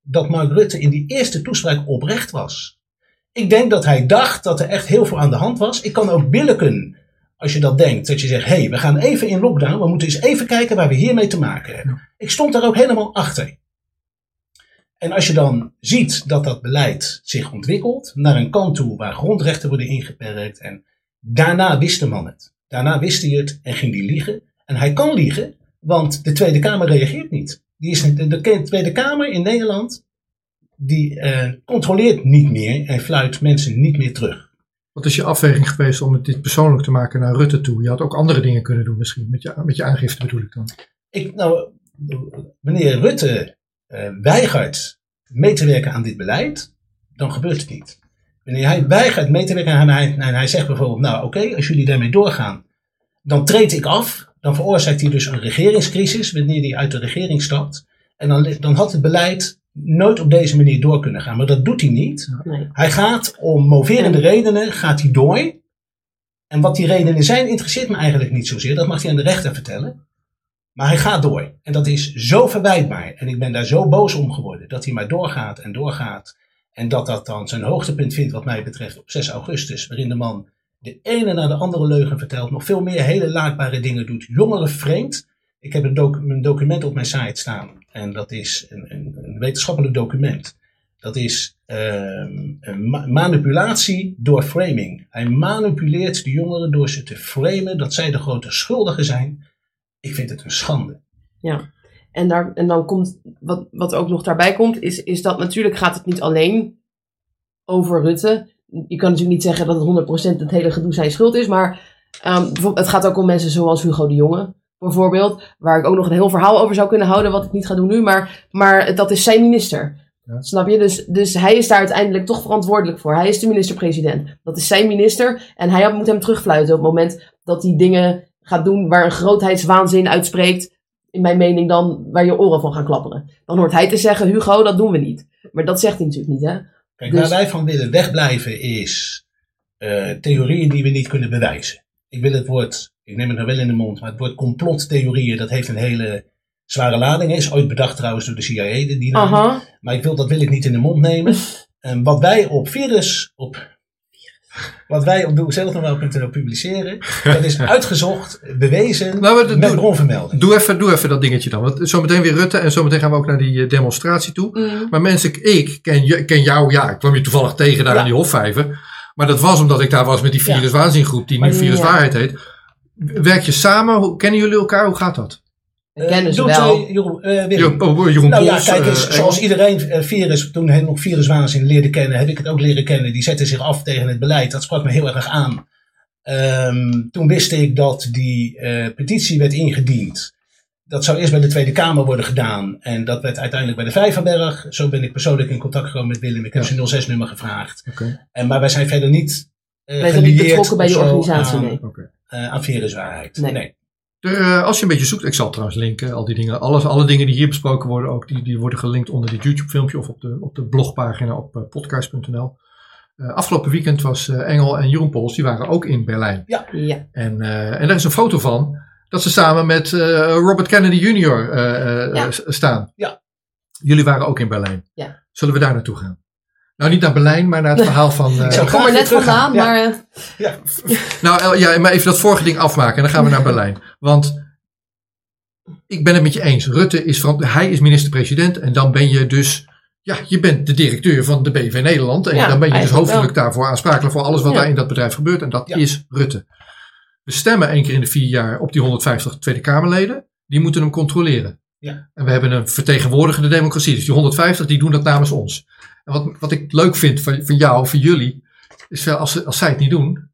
dat Mark Rutte in die eerste toespraak oprecht was. Ik denk dat hij dacht dat er echt heel veel aan de hand was. Ik kan ook billiken, als je dat denkt, dat je zegt, hé, hey, we gaan even in lockdown, we moeten eens even kijken waar we hiermee te maken hebben. Ik stond daar ook helemaal achter. En als je dan ziet dat dat beleid zich ontwikkelt naar een kant toe waar grondrechten worden ingeperkt en daarna wist de man het. Daarna wist hij het en ging hij liegen. En hij kan liegen, want de Tweede Kamer reageert niet. Die is, de, de Tweede Kamer in Nederland, die eh, controleert niet meer en fluit mensen niet meer terug. Wat is je afweging geweest om het dit persoonlijk te maken naar Rutte toe? Je had ook andere dingen kunnen doen misschien, met je, met je aangifte bedoel ik dan. Ik, nou, wanneer Rutte eh, weigert mee te werken aan dit beleid, dan gebeurt het niet. Wanneer hij weigert mee te werken en hij, en hij zegt bijvoorbeeld, nou oké, als jullie daarmee doorgaan, dan treed ik af. Dan veroorzaakt hij dus een regeringscrisis wanneer hij uit de regering stapt. En dan, dan had het beleid nooit op deze manier door kunnen gaan. Maar dat doet hij niet. Nee. Hij gaat om moverende redenen, gaat hij door. En wat die redenen zijn, interesseert me eigenlijk niet zozeer. Dat mag hij aan de rechter vertellen. Maar hij gaat door. En dat is zo verwijtbaar. En ik ben daar zo boos om geworden. Dat hij maar doorgaat en doorgaat. En dat dat dan zijn hoogtepunt vindt, wat mij betreft, op 6 augustus. Waarin de man de ene na de andere leugen vertelt. Nog veel meer hele laakbare dingen doet. Jongeren vreemd. Ik heb een, doc een document op mijn site staan. En dat is een, een, een wetenschappelijk document. Dat is um, manipulatie door framing. Hij manipuleert de jongeren door ze te framen dat zij de grote schuldigen zijn. Ik vind het een schande. Ja, en, daar, en dan komt, wat, wat ook nog daarbij komt, is, is dat natuurlijk gaat het niet alleen over Rutte. Je kan natuurlijk niet zeggen dat het 100% het hele gedoe zijn schuld is, maar um, het gaat ook om mensen zoals Hugo de Jonge, bijvoorbeeld, waar ik ook nog een heel verhaal over zou kunnen houden, wat ik niet ga doen nu, maar, maar dat is zijn minister. Ja. Snap je? Dus, dus hij is daar uiteindelijk toch verantwoordelijk voor. Hij is de minister-president. Dat is zijn minister. En hij moet hem terugfluiten op het moment dat hij dingen gaat doen waar een grootheidswaanzin uitspreekt. In mijn mening dan waar je oren van gaan klapperen. Dan hoort hij te zeggen, Hugo, dat doen we niet. Maar dat zegt hij natuurlijk niet, hè? Kijk, dus... waar wij van willen wegblijven is uh, theorieën die we niet kunnen bewijzen. Ik wil het woord, ik neem het nou wel in de mond, maar het woord complottheorieën, dat heeft een hele zware lading. Is ooit bedacht trouwens door de CIA, die naam. Aha. Maar ik wil, dat wil ik niet in de mond nemen. en wat wij op virus, op wat wij op doezelfnl.nl publiceren, dat is uitgezocht, bewezen, nou, met doe, bronvermelding. Doe even, doe even dat dingetje dan. Want zometeen weer Rutte en zometeen gaan we ook naar die uh, demonstratie toe. Mm. Maar mensen, ik ken, ken jou, ja, ik kwam je toevallig tegen daar Ja. in die Hofvijver. Maar dat was omdat ik daar was met die viruswaanzingroep, die nu Viruswaarheid heet. Werk je samen? Hoe, kennen jullie elkaar? Hoe gaat dat? We kennen ze doet, wel. eh, Jeroen, eh. Jeroen, oh, Jeroen Nou ja, kijk eh, eens, zoals iedereen eh, virus, toen hij nog viruswaanzin leerde kennen, heb ik het ook leren kennen. Die zette zich af tegen het beleid. Dat sprak me heel erg aan. Ehm, toen wist ik dat die eh, petitie werd ingediend. Dat zou eerst bij de Tweede Kamer worden gedaan. En dat werd uiteindelijk bij de Vijverberg. Zo ben ik persoonlijk in contact gekomen met Willem. Ik heb Ja. zijn 06-nummer gevraagd. Oké, En, maar wij zijn verder niet eh Wij zijn niet gelieerd betrokken bij je organisatie, aan, nee. oké. Eh, aan viruswaarheid. Nee. nee. Eh, als je een beetje zoekt, ik zal trouwens linken, al die dingen. Alles, alle dingen die hier besproken worden, ook die, die worden gelinkt onder dit YouTube filmpje of op de, op de blogpagina op eh, podcast.nl. Eh, afgelopen weekend was eh, Engel en Jeroen Pols, die waren ook in Berlijn. Ja. En, eh, en daar is een foto van dat ze samen met eh, Robert Kennedy Jr. eh, eh, Ja. staan. Ja. Jullie waren ook in Berlijn. Ja. Zullen we daar naartoe gaan? Nou, niet naar Berlijn, maar naar het verhaal van... eh, Ik kom er net vandaan, Ja. maar eh, Nou El- ja, maar even dat vorige ding afmaken en dan gaan we naar Berlijn. Want ik ben het met je eens. Rutte is, van, hij is minister-president en dan ben je dus, ja, je bent de directeur van de BV Nederland. En Ja, dan ben je dus hoofdelijk daarvoor aansprakelijk voor alles wat Ja. daar in dat bedrijf gebeurt. En dat Ja. is Rutte. We stemmen één keer in de vier jaar op die 150 Tweede Kamerleden. Die moeten hem controleren. Ja. En we hebben een vertegenwoordigende democratie. Dus die 150 die doen dat namens ons. En wat, wat ik leuk vind van, van jou, van jullie, is wel als, ze- als zij het niet doen,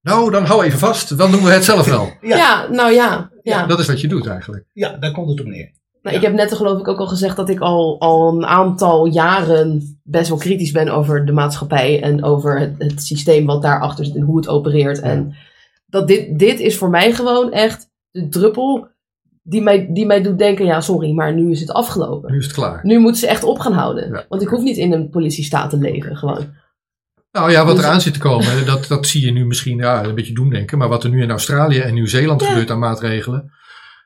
nou, dan hou even vast, dan doen we het zelf wel. Ja. ja. nou ja. ja. Dat is wat je doet eigenlijk. Ja, daar komt het op neer. Nou, ik heb net geloof ik ook al gezegd dat ik al, al een aantal jaren best wel kritisch ben over de maatschappij en over het, het systeem wat daarachter zit en hoe het opereert. En dat dit, dit is voor mij gewoon echt de druppel die mij, die mij doet denken, ja sorry, maar nu is het afgelopen. Nu is het klaar. Nu moeten ze echt op gaan houden. Ja. Want ik hoef niet in een politiestaat te leven, gewoon. Nou ja, wat Dus- eraan zit te komen, dat, dat zie je nu misschien ja, een beetje doen denken. Maar wat er nu in Australië en Nieuw-Zeeland Ja. gebeurt aan maatregelen,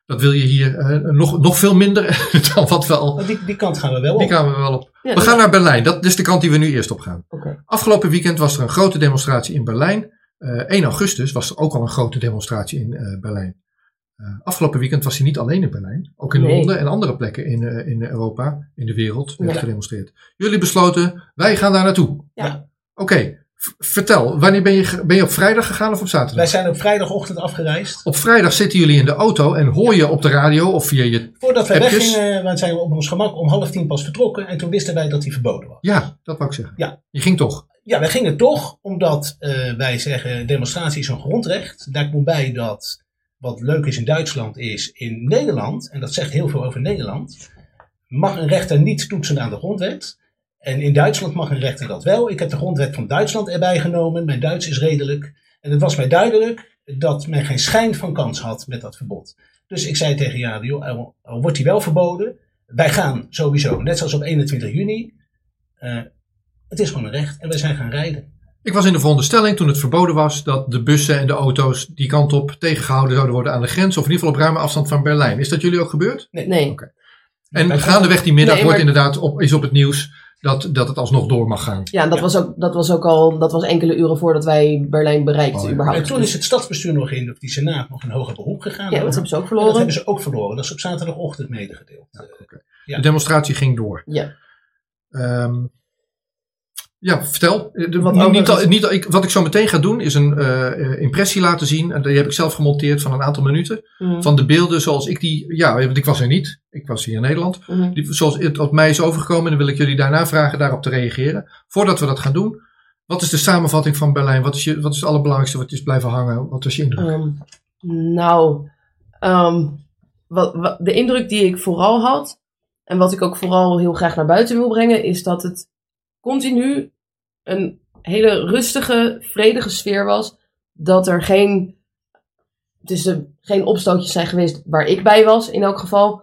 dat wil je hier eh, nog, nog veel minder dan wat wel. Die, die kant gaan we wel op. Die gaan we wel op. Ja, We gaan naar Berlijn. Dat is de kant die we nu eerst op gaan. Oké. Afgelopen weekend was er een grote demonstratie in Berlijn. Eh 1 augustus was er ook al een grote demonstratie in eh, Berlijn. Eh, afgelopen weekend was hij niet alleen in Berlijn. Ook in Nee. Londen en andere plekken in, eh, in Europa, in de wereld, werd Ja. gedemonstreerd. Jullie besloten, wij gaan daar naartoe. Ja. Oké, vertel, wanneer ben je, ben je op vrijdag gegaan of op zaterdag? Wij zijn op vrijdagochtend afgereisd. Op vrijdag zitten jullie in de auto en hoor je op de radio of via je... Voordat wij Appjes? weggingen, wij zijn we op ons gemak om half tien pas vertrokken. En toen wisten wij dat die verboden was. Ja, dat wou ik zeggen. Ja. Je ging toch? Ja, wij gingen toch, omdat eh, wij zeggen demonstratie is een grondrecht. Daar komt bij dat wat leuk is in Duitsland is, in Nederland, en dat zegt heel veel over Nederland, mag een rechter niet toetsen aan de grondwet. En in Duitsland mag een rechter dat wel. Ik heb de grondwet van Duitsland erbij genomen. Mijn Duits is redelijk. En het was mij duidelijk dat men geen schijn van kans had met dat verbod. Dus ik zei tegen al- al wordt die wel verboden. Wij gaan sowieso, net zoals op 21 juni. eh, het is gewoon een recht en wij zijn gaan rijden. Ik was in de veronderstelling toen het verboden was dat de bussen en de auto's die kant op tegengehouden zouden worden aan de grens. Of in ieder geval op ruime afstand van Berlijn. Is dat jullie ook gebeurd? Nee. Oké. En Wij gaandeweg die middag Nee, wordt maar- inderdaad op, is op het nieuws dat, dat het alsnog door mag gaan. Ja, dat, Ja. Was ook, dat was ook al dat was enkele uren voordat wij Berlijn bereikten, Oh, ja. überhaupt. En toen is het stadsbestuur nog in, of die senaat, nog in hoger beroep gegaan. Ja, dat hebben ze ook En verloren. dat hebben ze ook verloren. Dat is op zaterdagochtend medegedeeld. Ja. De demonstratie ging door. Ja. Ehm, ja, vertel. Eh, Wat niet, niet, ik, wat ik zo meteen ga doen is een eh, eh, impressie laten zien. En die heb ik zelf gemonteerd van een aantal minuten. Mhm. Van de beelden zoals ik die. Ja, want ik was er niet. Ik was hier in Nederland. Mhm. Die, zoals het op mij is overgekomen. En dan wil ik jullie daarna vragen daarop te reageren. Voordat we dat gaan doen. Wat is de samenvatting van Berlijn? Wat is, je, wat is het allerbelangrijkste wat is blijven hangen? Wat was je indruk? Ehm, nou, ehm, wat, wat, de indruk die ik vooral had, en wat ik ook vooral heel graag naar buiten wil brengen, is dat het continu een hele rustige, vredige sfeer was. Dat er geen, dus er geen opstootjes zijn geweest waar ik bij was, in elk geval.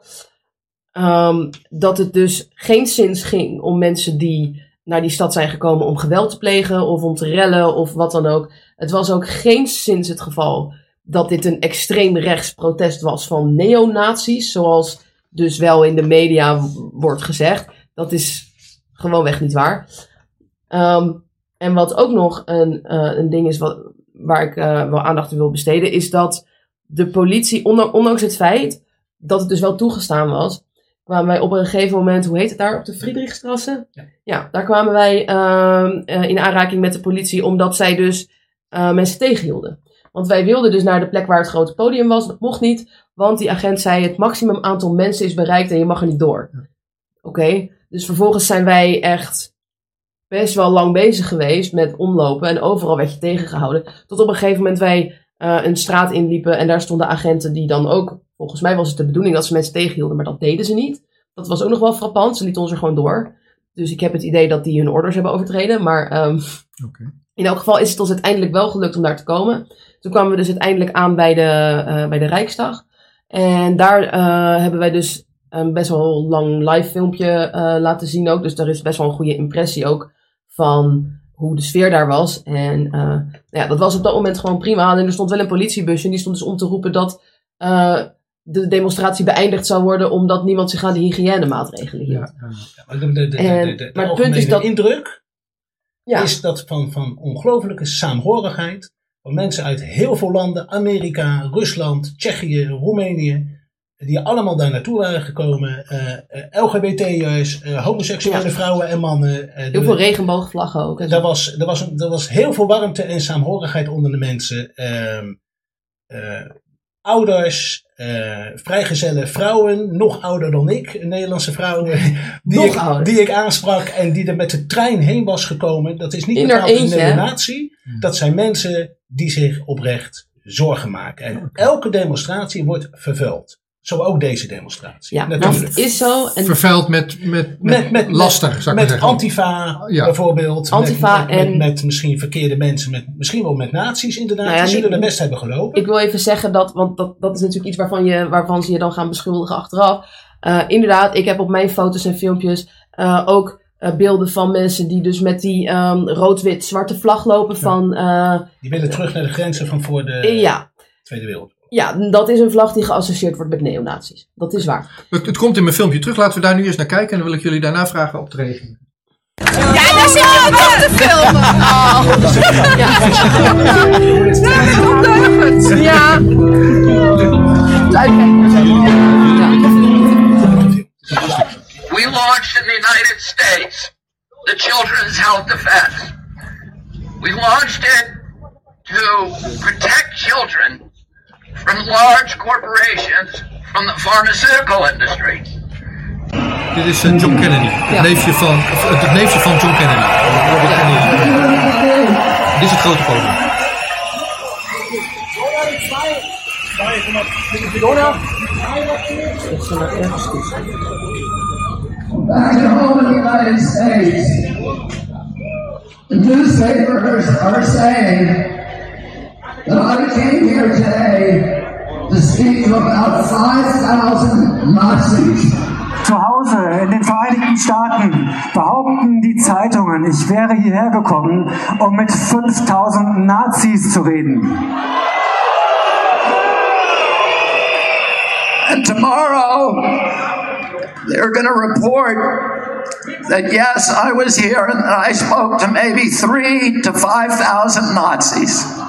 Ehm, dat het dus geen zins ging om mensen die naar die stad zijn gekomen om geweld te plegen of om te rellen of wat dan ook. Het was ook geen sinds het geval dat dit een extreem rechts protest was van neonazies, zoals dus wel in de media wordt gezegd. Dat is gewoonweg niet waar. Ehm, en wat ook nog een, eh, een ding is wat, waar ik eh, wel aandacht aan wil besteden, is dat de politie, ondanks het feit dat het dus wel toegestaan was, kwamen wij op een gegeven moment, hoe heet het daar, op de Friedrichstrasse? Ja. Ja, daar kwamen wij ehm, eh, in aanraking met de politie, omdat zij dus mensen tegenhielden. Want wij wilden dus naar de plek waar het grote podium was. Dat mocht niet, want die agent zei het maximum aantal mensen is bereikt en je mag er niet door. Oké, dus vervolgens zijn wij echt best wel lang bezig geweest met omlopen en overal werd je tegengehouden. Tot op een gegeven moment wij eh, een straat inliepen en daar stonden agenten die dan ook, volgens mij was het de bedoeling dat ze mensen tegenhielden, maar dat deden ze niet. Dat was ook nog wel frappant, ze lieten ons er gewoon door. Dus ik heb het idee dat die hun orders hebben overtreden, maar ehm, in elk geval is het ons uiteindelijk wel gelukt om daar te komen. Toen kwamen we dus uiteindelijk aan bij de, eh, bij de Rijksdag. En daar eh, hebben wij dus een best wel lang live filmpje eh, laten zien ook. Dus daar is best wel een goede impressie ook van hoe de sfeer daar was. En eh, nou ja, dat was op dat moment gewoon prima. En er stond wel een politiebusje en die stond dus om te roepen dat eh, de demonstratie beëindigd zou worden omdat niemand zich aan de hygiënemaatregelen hield. Ja, maar de, de, de, En- de, de, de maar het punt is dat- indruk Ja. is dat van, van ongelofelijke saamhorigheid van mensen uit heel veel landen, Amerika, Rusland, Tsjechië, Roemenië, die allemaal daar naartoe waren gekomen. eh eh, LGBT'ers, eh, homoseksuele Ja. vrouwen en mannen. eh, Heel de- veel regenboogvlaggen ook. er was, er, was, een- er was heel veel warmte en saamhorigheid onder de mensen. Ehm, eh, ouders, eh, vrijgezelle vrouwen, nog ouder dan ik, Nederlandse vrouwen, die, Nog ik, ouder. die ik aansprak en die er met de trein heen was gekomen. Dat is niet In een hè? neonatie. Dat zijn mensen die zich oprecht zorgen maken. En elke demonstratie wordt vervuild. Zo ook deze demonstratie. Ja, Natuurlijk. het is zo. En Vervuild met, met, met, Met- met- laster, zou ik maar Met zeggen. Antifa Ja. bijvoorbeeld. Antifa met, met, en- met, met misschien verkeerde mensen. Met, misschien wel met nazi's inderdaad. Nou ja, die zullen niet- er best hebben gelopen. ik wil even zeggen dat, want dat, dat is natuurlijk iets waarvan, je, waarvan ze je dan gaan beschuldigen achteraf. Eh, inderdaad, ik heb op mijn foto's en filmpjes eh, ook eh, beelden van mensen die dus met die ehm, rood-wit-zwarte vlag lopen van... eh, Die willen terug naar de grenzen van voor de ja, Tweede Wereldoorlog. Ja, dat is een vlag die geassocieerd wordt met neonazies. Dat is waar. Het, het komt in mijn filmpje terug. Laten we daar nu eens naar kijken. En dan wil ik jullie daarna vragen op te reageren. Ja, daar zit je ook te filmen. Oh. Ja. Ja. We launched in the United States the Children's Health Defense. We launched it to protect children from large corporations from the pharmaceutical industry. Dit is eh, John Kennedy. Het, neefje van, of, het neefje van John Kennedy. Robert Kennedy. Dit is het grote podium. Dat ze naar ergens toe. Back at home in the United States, the newspapers are saying that I came here today to speak to about 5,000 Nazis. Zu Hause in den Vereinigten Staaten behaupten die Zeitungen, ich wäre hierher gekommen, um mit 5000 Nazis zu reden. And tomorrow, they're going to report that yes, I was here and that I spoke to maybe three to 5,000 Nazis.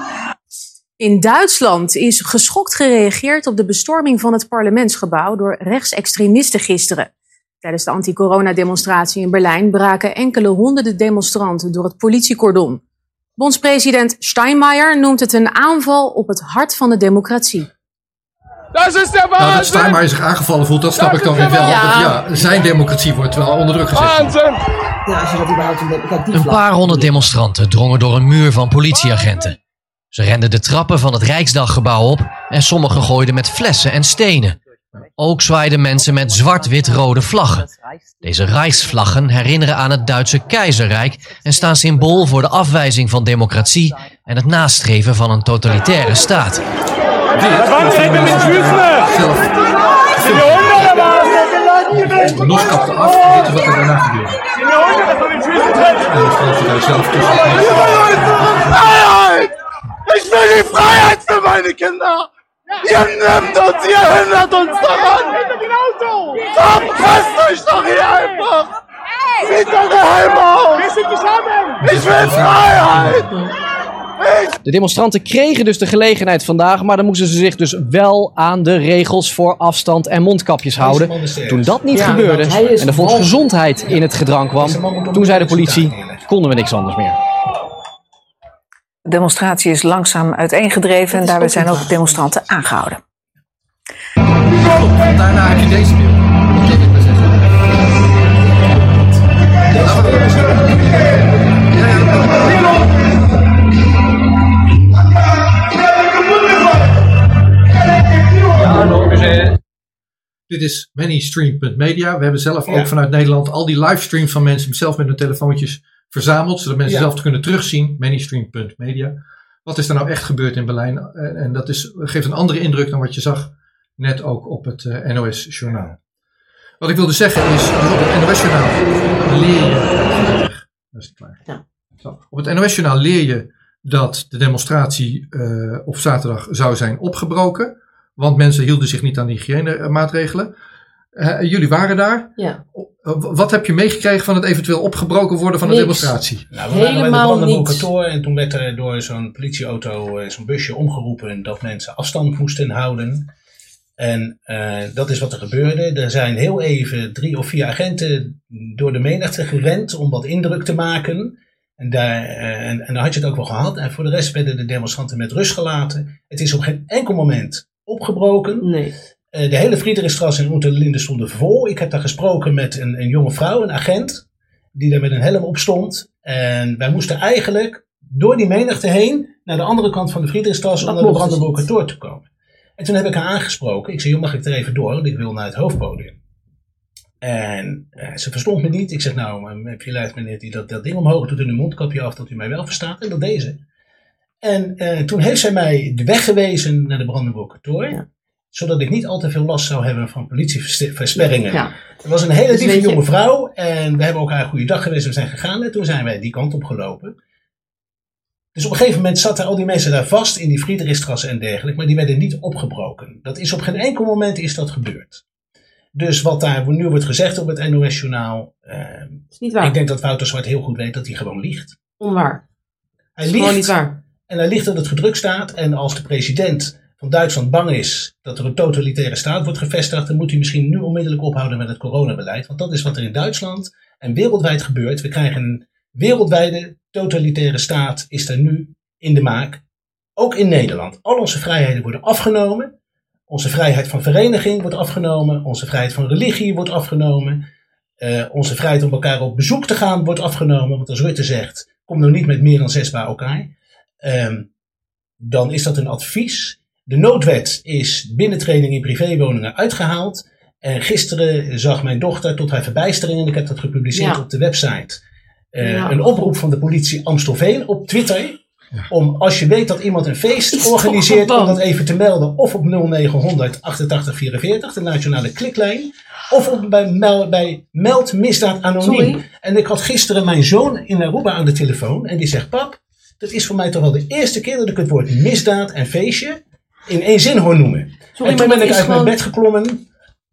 In Duitsland is geschokt gereageerd op de bestorming van het parlementsgebouw door rechtsextremisten gisteren. Tijdens de anti-corona-demonstratie in Berlijn braken enkele honderden demonstranten door het politiecordon. Bondspresident Steinmeier noemt het een aanval op het hart van de democratie. Dat is de Nou, dat Steinmeier zich aangevallen voelt, dat snap ik dan weer wel. Ja. Want ja, zijn democratie wordt wel onder druk gezet. Wahnsinn! Ja, als je dat überhaupt een paar honderd demonstranten drongen door een muur van politieagenten. Ze renden de trappen van het Rijksdaggebouw op en sommigen gooiden met flessen en stenen. Ook zwaaiden mensen met zwart-wit-rode vlaggen. Deze Rijksvlaggen herinneren aan het Duitse keizerrijk en staan symbool voor de afwijzing van democratie en het nastreven van een totalitaire staat. Kapte af. Wat er daarna gebeurde. En dan stond hij zelf tussen. Ich will die Freiheit für meine Kinder! Ihr nehmt uns, ihr hindert uns daran! Verpresst euch doch hier einfach! Zieht eure Helme auf! Ich will Freiheit! De demonstranten kregen dus de gelegenheid vandaag, maar dan moesten ze zich dus wel aan de regels voor afstand en mondkapjes houden. Toen dat niet Ja, gebeurde en de volksgezondheid in het gedrang kwam, toen zei de politie, konden we niks anders meer. Demonstratie is langzaam uiteengedreven en daarbij zijn ook demonstranten aangehouden. Daarna heb je deze beeld. Dat ik maar zeggen. Dit is manystream.media. We hebben zelf ook Ja. vanuit Nederland al die livestreams van mensen zelf met hun telefoontjes verzameld, zodat mensen Ja. zelf kunnen terugzien. Manystream.media. Wat is er nou echt gebeurd in Berlijn? En, en dat is, geeft een andere indruk dan wat je zag net ook op het eh, NOS-journaal. Wat ik wilde zeggen is, op het NOS-journaal leer je... Dat is klaar. Zo. Op het NOS-journaal leer je dat de demonstratie eh, op zaterdag zou zijn opgebroken. Want mensen hielden zich niet aan de hygiënemaatregelen. Eh, jullie waren daar. Ja. Eh, wat heb je meegekregen van het eventueel opgebroken worden van de demonstratie? Nou, we waren bij de Helemaal. Tor en toen werd er door zo'n politieauto, eh, zo'n busje omgeroepen dat mensen afstand moesten houden. En eh, dat is wat er gebeurde. Er zijn heel even drie of vier agenten door de menigte gerend om wat indruk te maken. En, daar, en, en dan had je het ook wel gehad. En voor de rest werden de demonstranten met rust gelaten. Het is op geen enkel moment opgebroken. Nee. Eh, de hele Friedrichstraße en Unterlinde stonden vol. Ik heb daar gesproken met een, een jonge vrouw, een agent, die daar met een helm op stond. En wij moesten eigenlijk door die menigte heen naar de andere kant van de Friedrichstraße om naar de dus Brandenburger Tor te komen. En toen heb ik haar aangesproken. Ik zei, joh, mag ik er even door? Want ik wil naar het hoofdpodium. En eh, ze verstond me niet. Ik zeg, nou, heb je lijst meneer die dat, dat ding omhoog doet en een mondkapje af, dat u mij wel verstaat. En dat deed ze. En eh, toen heeft zij mij de weg gewezen naar de Brandenburger Tor. Zodat ik niet al te veel last zou hebben van politieversperringen. Ja. Het was een hele Dus lieve je- jonge vrouw. En we hebben ook haar een goede dag geweest. en We zijn gegaan. En toen zijn wij die kant op gelopen. Dus op een gegeven moment zaten al die mensen daar vast in die Friedrichstrasse en dergelijke. Maar die werden niet opgebroken. Dat is op geen enkel moment is dat gebeurd. Dus wat daar nu wordt gezegd op het NOS-journaal. is niet waar. Ik denk dat Wouter Zwart heel goed weet dat hij gewoon liegt. Onwaar. Hij is liegt. gewoon niet waar. En hij liegt dat het gedrukt staat. En als de president van Duitsland bang is dat er een totalitaire staat wordt gevestigd, dan moet hij misschien nu onmiddellijk ophouden met het coronabeleid. Want dat is wat er in Duitsland en wereldwijd gebeurt. We krijgen een wereldwijde totalitaire staat, is er nu in de maak. Ook in Nederland. Al onze vrijheden worden afgenomen. Onze vrijheid van vereniging wordt afgenomen. Onze vrijheid van religie wordt afgenomen. Eh, onze vrijheid om elkaar op bezoek te gaan wordt afgenomen. Want als Rutte zegt, kom nou niet met meer dan zes bij elkaar. Ehm, dan is dat een advies. De noodwet is binnentreding in privéwoningen uitgehaald. En gisteren zag mijn dochter tot haar verbijstering, en ik heb dat gepubliceerd Ja. op de website, eh, Ja. een oproep van de politie Amstelveen op Twitter. Om als je weet dat iemand een feest organiseert, om dat even te melden. Of op 0900 8844, de nationale kliklijn. Of op, bij, mel, bij Meld Misdaad Anoniem. Sorry? En ik had gisteren mijn zoon in Aruba aan de telefoon. En die zegt, pap, dat is voor mij toch wel de eerste keer dat ik het woord misdaad en feestje in één zin hoor noemen. Sorry, en toen ben ik uit mijn bed geklommen.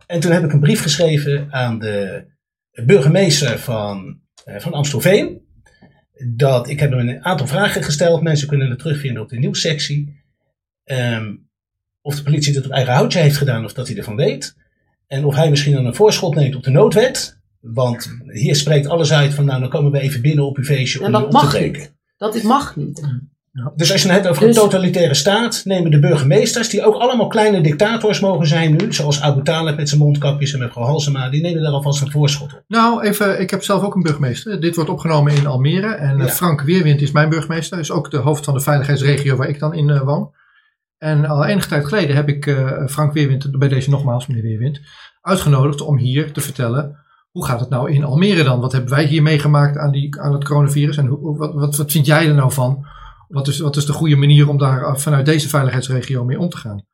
En toen heb ik een brief geschreven aan de burgemeester van, eh, van Amstelveen. Dat, ik heb hem een aantal vragen gesteld. Mensen kunnen het terugvinden op de nieuwssectie. Ehm, of de politie dit op eigen houtje heeft gedaan of dat hij ervan weet. En of hij misschien dan een voorschot neemt op de noodwet. Want hier spreekt alles uit van nou dan komen we even binnen op uw feestje En om dat op te mag breken. niet. Dat is, mag niet. Dus als je het hebt over Dus- een totalitaire staat, nemen de burgemeesters, die ook allemaal kleine dictators mogen zijn nu, zoals Abu Talib met zijn mondkapjes en mevrouw Halsema, die nemen daar alvast een voorschot op. Nou, even, ik heb zelf ook een burgemeester. Dit wordt opgenomen in Almere. En eh, Ja. Frank Weerwind is mijn burgemeester. Is ook de hoofd van de veiligheidsregio waar ik dan in eh, woon. En al enige tijd geleden heb ik eh, Frank Weerwind, bij deze nogmaals meneer Weerwind, uitgenodigd om hier te vertellen. Hoe gaat het nou in Almere dan? Wat hebben wij hier meegemaakt aan, die, aan het coronavirus? En hoe, wat, wat, wat vind jij er nou van? Wat is, wat is de goede manier om daar eh, vanuit deze veiligheidsregio mee om te gaan?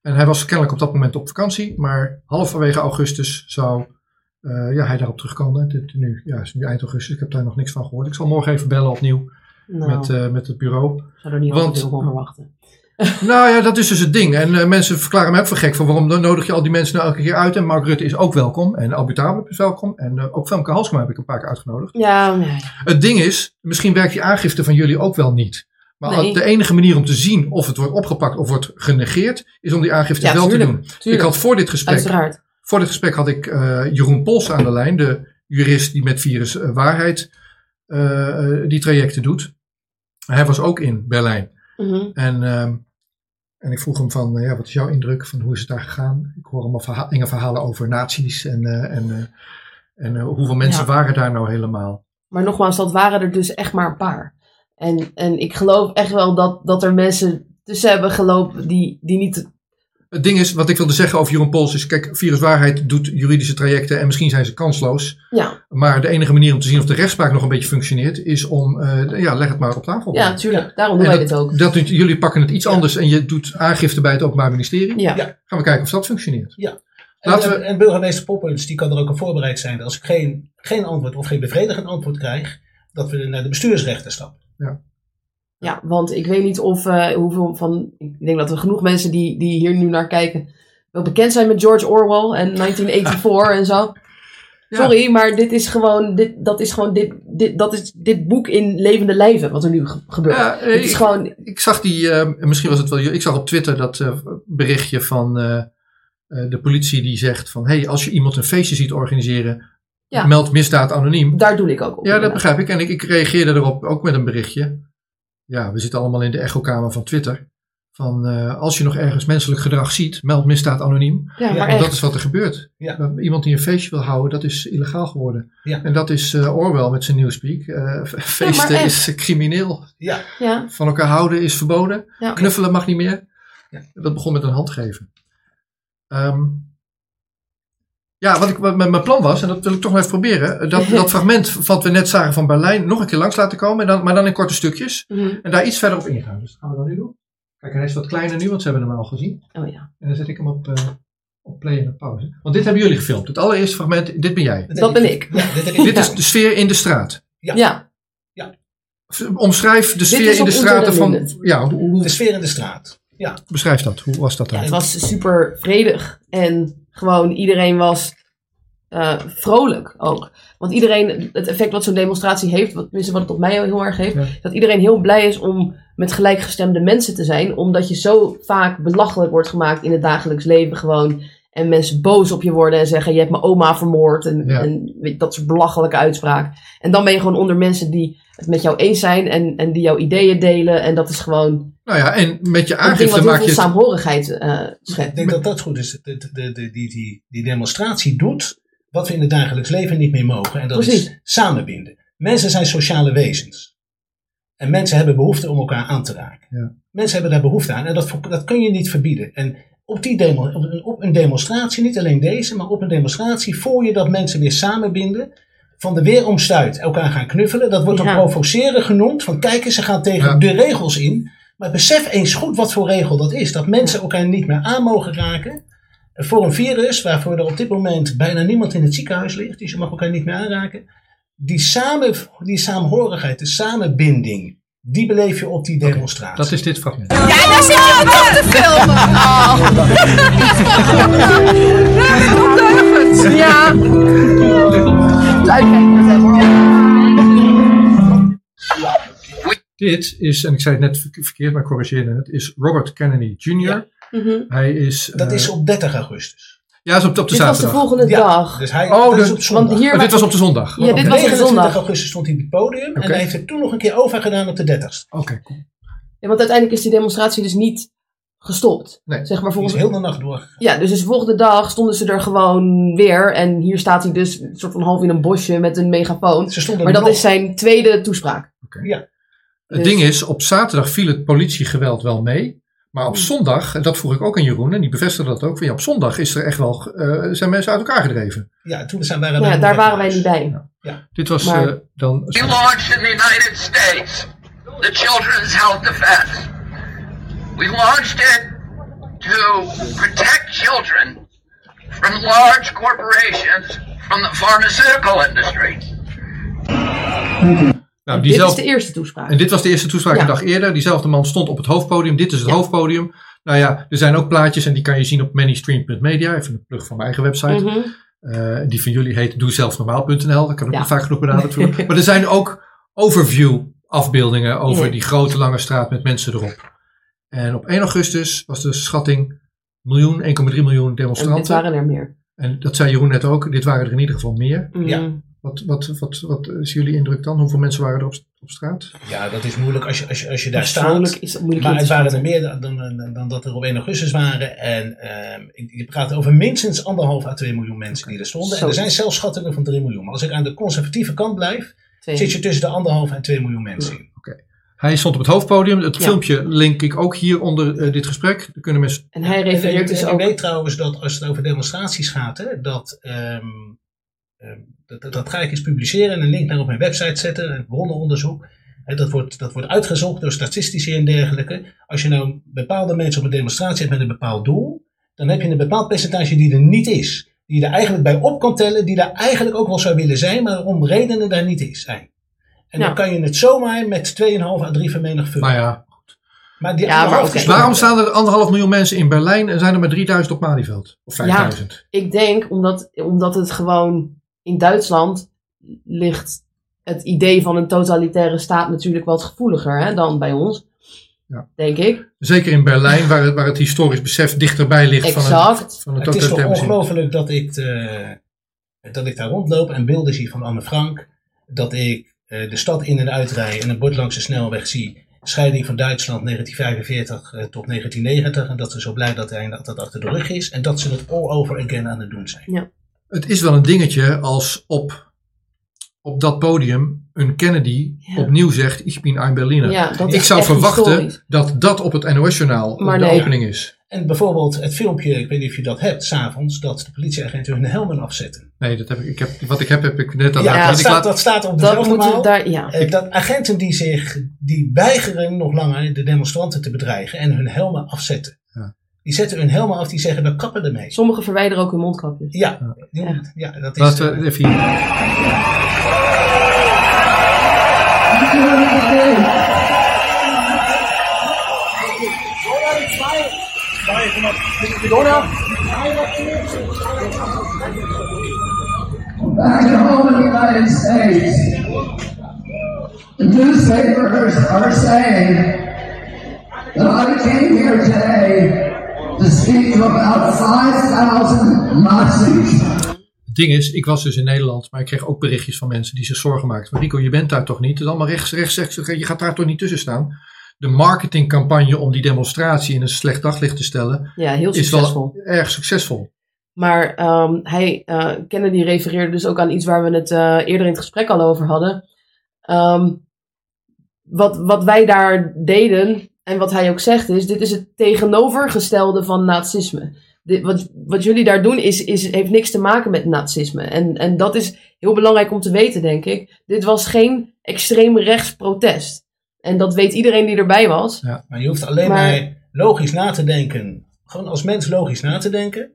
En hij was kennelijk op dat moment op vakantie, maar halverwege augustus zou eh, ja, hij daarop terugkomen. Dit, nu, ja, het is nu eind augustus, ik heb daar nog niks van gehoord. Ik zal morgen even bellen opnieuw Nou. met, eh, met het bureau. Ik zou er niet Want- veel van verwachten. Nou ja, dat is dus het ding. En mensen verklaren mij ook voor gek van waarom dan nodig je al die mensen nou elke keer uit. En Mark Rutte is ook welkom. En Talib is welkom. En eh, ook Femke Halsema heb ik een paar keer uitgenodigd. Ja, nee. Het ding is, misschien werkt die aangifte van jullie ook wel niet. Maar Nee. de enige manier om te zien of het wordt opgepakt of wordt genegeerd, is om die aangifte Ja, wel tuurlijk, te doen. tuurlijk. Ik had voor dit gesprek, Uiteraard. voor dit gesprek had ik eh, Jeroen Pols aan de lijn, de jurist die met virus eh, waarheid eh, die trajecten doet. Hij was ook in Berlijn. Mhm. En, ehm, en ik vroeg hem van, ja, wat is jouw indruk? Van hoe is het daar gegaan? Ik hoor allemaal verha enge verhalen over nazi's en, en, en hoeveel mensen Ja. waren daar nou helemaal? Maar nogmaals, dat waren er dus echt maar een paar. En, en ik geloof echt wel dat, dat er mensen tussen hebben gelopen die, die niet. Het ding is, wat ik wilde zeggen over Jeroen Pols is, kijk, Viruswaarheid doet juridische trajecten en misschien zijn ze kansloos. Ja, Maar de enige manier om te zien of de rechtspraak nog een beetje functioneert, is om, eh, ja, leg het maar op tafel. ja natuurlijk. Daarom doen En wij dat, dit ook. Dat, jullie pakken het iets anders en je doet aangifte bij het Openbaar Ministerie. Ja. Gaan we kijken of dat functioneert. Ja. Laten en, we- en burgemeester Poppens, die kan er ook op voorbereid zijn dat als ik geen, geen antwoord of geen bevredigend antwoord krijg, dat we naar de bestuursrechter stappen. Ja, want ik weet niet of eh, hoeveel van. Ik denk dat er genoeg mensen die, die hier nu naar kijken. wel bekend zijn met George Orwell en 1984 en zo. Sorry, maar dit is gewoon. Dit, dat is gewoon dit, dit, dat is dit boek in levende lijven wat er nu ge- gebeurt. Ja, het is ik, gewoon. ik zag die, eh, misschien was het wel, ik zag op Twitter dat eh, berichtje van de politie die zegt van, hey, als je iemand een feestje ziet organiseren, Ja. meld misdaad anoniem. Daar doe ik ook op. Ja, dat begrijp ik. En ik, ik reageerde erop ook met een berichtje. Ja, we zitten allemaal in de echokamer van Twitter. Van eh, als je nog ergens menselijk gedrag ziet, meld misdaad anoniem. Ja, maar Want echt. dat is wat er gebeurt. Ja. Iemand die een feestje wil houden, dat is illegaal geworden. Ja. En dat is eh, Orwell met zijn Newspeak. Eh, f- feesten is crimineel. Ja. Ja. Van elkaar houden is verboden. Ja. Knuffelen mag niet meer. Ja. Dat begon met een handgeven. Ehm, ja, wat, ik, wat mijn plan was, en dat wil ik toch nog even proberen. eh, Dat, dat fragment wat we net zagen van Berlijn nog een keer langs laten komen. En dan, maar dan in korte stukjes. Mhm. En daar iets verder op ingaan. Dus dat gaan we dan nu doen. Kijk, hij is wat kleiner nu, want ze hebben hem al gezien. Oh ja. En dan zet ik hem op, eh, op play en op pauze. Want dit hebben jullie gefilmd. Het allereerste fragment, dit ben jij. Dat ben ik. Ja, dit Dit is de sfeer in de straat. Ja. Ja. Omschrijf de Dit sfeer is in de straten Unter van. Ja, hoe, hoe- De sfeer in de straat. Ja. beschrijf dat. Hoe was dat dan? Ja, het was super vredig. En gewoon iedereen was eh, vrolijk ook. Want iedereen, het effect wat zo'n demonstratie heeft, wat, tenminste wat het op mij heel erg heeft, Ja. dat iedereen heel blij is om met gelijkgestemde mensen te zijn. Omdat je zo vaak belachelijk wordt gemaakt in het dagelijks leven gewoon. En mensen boos op je worden en zeggen: Je hebt mijn oma vermoord. En, Ja. en weet dat soort belachelijke uitspraak. En dan ben je gewoon onder mensen die het met jou eens zijn en, en die jouw ideeën delen. En dat is gewoon Nou ja, en met je een aangifte wat heel maak veel je. het- saamhorigheid eh Ik schept. denk dat dat goed is. De, de, de, de- die, die, die demonstratie doet wat we in het dagelijks leven niet meer mogen. En dat Precies. is samenbinden. Mensen zijn sociale wezens. En mensen hebben behoefte om elkaar aan te raken. Ja. Mensen hebben daar behoefte aan. En dat, dat kun je niet verbieden. En op, die demo, op, een- op een demonstratie, niet alleen deze, maar op een demonstratie voel je dat mensen weer samenbinden. Van de weer omstuit, elkaar gaan knuffelen. Dat wordt dan Ja. provoceren genoemd. Van kijk eens, ze gaan tegen Ja. de regels in. Maar besef eens goed wat voor regel dat is. Dat mensen elkaar niet meer aan mogen raken. Voor een virus waarvoor er op dit moment bijna niemand in het ziekenhuis ligt. Dus je mag elkaar niet meer aanraken. Die, samen, die saamhorigheid, de samenbinding. Die beleef je op die demonstratie. Dat is dit fragment. Ja, daar zit je ook op te filmen. Oh. Ja. Dit is, en ik zei het net verke- verkeerd, maar ik corrigeerde het, is Robert Kennedy Jr. Mhm. Hij is. Dat eh, is op 30 augustus. Ja, is op, op de Dit was de volgende Ja, dag. Dus hij, Oh, dat is de- op zondag. Want hier Oh, dit was op de zondag. Ja, dit was op de 29 zondag. augustus stond hij op het podium. En hij heeft het toen nog een keer over gedaan op de 30ste. Oké, cool. Ja, want uiteindelijk is die demonstratie dus niet gestopt. Nee. Zeg maar Die is volgens heel de nacht door. Ja, dus, dus de volgende dag stonden ze er gewoon weer. En hier staat hij dus een soort van half in een bosje met een megafoon. Ze stonden Maar dat nog. is zijn tweede toespraak. Ja. Het Dus- ding is, op zaterdag viel het politiegeweld wel mee. Maar op zondag, en dat vroeg ik ook aan Jeroen, en die bevestigde dat ook. Van, ja, op zondag is er echt wel, eh, zijn mensen uit elkaar gedreven. Ja, toen zijn, waren Ja, wij daar waren wij niet bij. Ja. Dit was Maar- eh, dan. We launched in the United States the Children's Health Defense. We launched it to protect children from large corporations, from the pharmaceutical industry. Nou, Dit is diezelfde- de eerste toespraak. En dit was de eerste toespraak Ja. een dag eerder. Diezelfde man stond op het hoofdpodium. Dit is het Ja. hoofdpodium. Nou ja, er zijn ook plaatjes en die kan je zien op manystream.media. Even een plug van mijn eigen website. Mhm. Eh, die van jullie heet doezelfnormaal.nl. Dat kan ook Ja. niet vaak genoeg benaderd worden. maar er zijn ook overview afbeeldingen over Ja. die grote lange straat met mensen erop. En op 1 augustus was de schatting miljoen, 1,3 miljoen En dit demonstranten. waren er meer. En dat zei Jeroen net ook. Dit waren er in ieder geval meer. Mhm. Ja. Wat, wat, wat, wat is jullie indruk dan? Hoeveel mensen waren er op, op straat? Ja, dat is moeilijk als je, als je, als je daar staat. is het moeilijk maar het waren er meer dan, dan, dan dat er op 1 augustus waren. En ehm je praat over minstens anderhalf à 2 miljoen mensen die er stonden. Zo. En er zijn zelfs schattingen van 3 miljoen. Maar als ik aan de conservatieve kant blijf, Twee. zit je tussen de anderhalf en 2 miljoen mensen in. Hij stond op het hoofdpodium. Het Ja. filmpje link ik ook hier onder eh, dit gesprek. Daar kunnen mensen... En hij refereert en, dus en ook... ik weet trouwens dat als het over demonstraties gaat, hè, dat, ehm, ehm, dat, dat, dat ga ik eens publiceren en een link naar op mijn website zetten, een bronnenonderzoek. Hè, dat, wordt, dat wordt uitgezocht door statistici en dergelijke. Als je nou bepaalde mensen op een demonstratie hebt met een bepaald doel, dan heb je een bepaald percentage die er niet is. Die je er eigenlijk bij op kan tellen, die daar eigenlijk ook wel zou willen zijn, maar om redenen daar niet is. zijn. En Ja. dan kan je het zomaar met 2,5 à 3 vermenigvuldigen. Maar ja, Maar die Ja, maar is waarom staan er anderhalf miljoen mensen in Berlijn en zijn er maar 3000 op Malieveld? Of 5000? Ik denk omdat, omdat het gewoon in Duitsland ligt het idee van een totalitaire staat natuurlijk wat gevoeliger hè, dan bij ons. Ja. Denk ik. Zeker in Berlijn, waar het, waar het historisch besef dichterbij ligt van een, van een Het is toch ongelooflijk dat ik, de- dat ik daar rondloop en beelden zie van Anne Frank. Dat ik eh, de stad in en uitrij en een bord langs de snelweg zie. Scheiding van Duitsland 1945 eh, tot 1990. En dat ze zo blij dat, hij, dat dat achter de rug is. En dat ze het all over again aan het doen zijn. Het is wel een dingetje als op, op dat podium een Kennedy opnieuw zegt: Ik ben een Berliner. Ja, dat ik zou verwachten historisch. dat dat op het NOS-journaal Maar de nee. opening is. En bijvoorbeeld het filmpje, ik weet niet of je dat hebt, s'avonds, dat de politieagenten hun helmen afzetten. Nee, dat heb ik, ik heb, wat ik heb, heb ik net al Ja, laten dat, staat, laat- dat staat op Dat daar, ja. Eh, dat agenten die zich die weigeren nog langer de demonstranten te bedreigen en hun helmen afzetten. Ja. Die zetten hun helmen af, die zeggen we kappen ermee. Sommigen verwijderen ook hun mondkapjes. Ja, die- ja dat is. Laten we eh, even hier. Back home in the United States, the newspapers are saying that I came here today about 5,000 Nazis. Het ding is, ik was dus in Nederland, maar ik kreeg ook berichtjes van mensen die zich zorgen maakten. Maar Rico, je bent daar toch niet? Het is allemaal rechts, rechts, rechts. Je gaat daar toch niet tussen staan? De marketingcampagne om die demonstratie in een slecht daglicht te stellen, Ja, heel is succesvol. wel erg succesvol. Maar ehm, hij, eh, Kennedy refereerde dus ook aan iets waar we het eh, eerder in het gesprek al over hadden. Ehm, wat, wat wij daar deden, en wat hij ook zegt, is: dit is het tegenovergestelde van nazisme. Dit, wat, wat jullie daar doen, is, is, heeft niks te maken met nazisme. En, en dat is heel belangrijk om te weten, denk ik. Dit was geen extreem rechts protest. En dat weet iedereen die erbij was. Maar je hoeft alleen Maar- maar, logisch na te denken. Gewoon als mens logisch na te denken.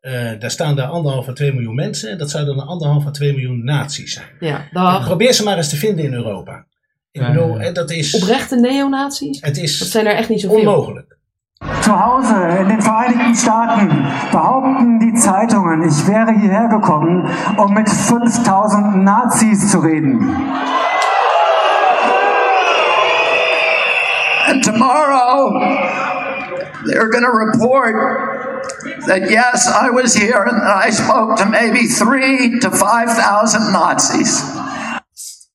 Eh, daar staan daar anderhalf à twee miljoen mensen. En dat zouden dan anderhalf à twee miljoen nazi's zijn. Ja. Probeer ze maar eens te vinden in Europa. Ik Ja, bedoel, eh, dat is, Oprechte neonazies? het is Dat zijn er echt niet zoveel. onmogelijk. Zu Hause in den Vereinigten Staaten behaupten die Zeitungen, ich wäre hierher gekommen, um mit 5000 Nazis zu reden. And tomorrow, they're going to report that yes, I was here and that I spoke to maybe three to 5,000 Nazis.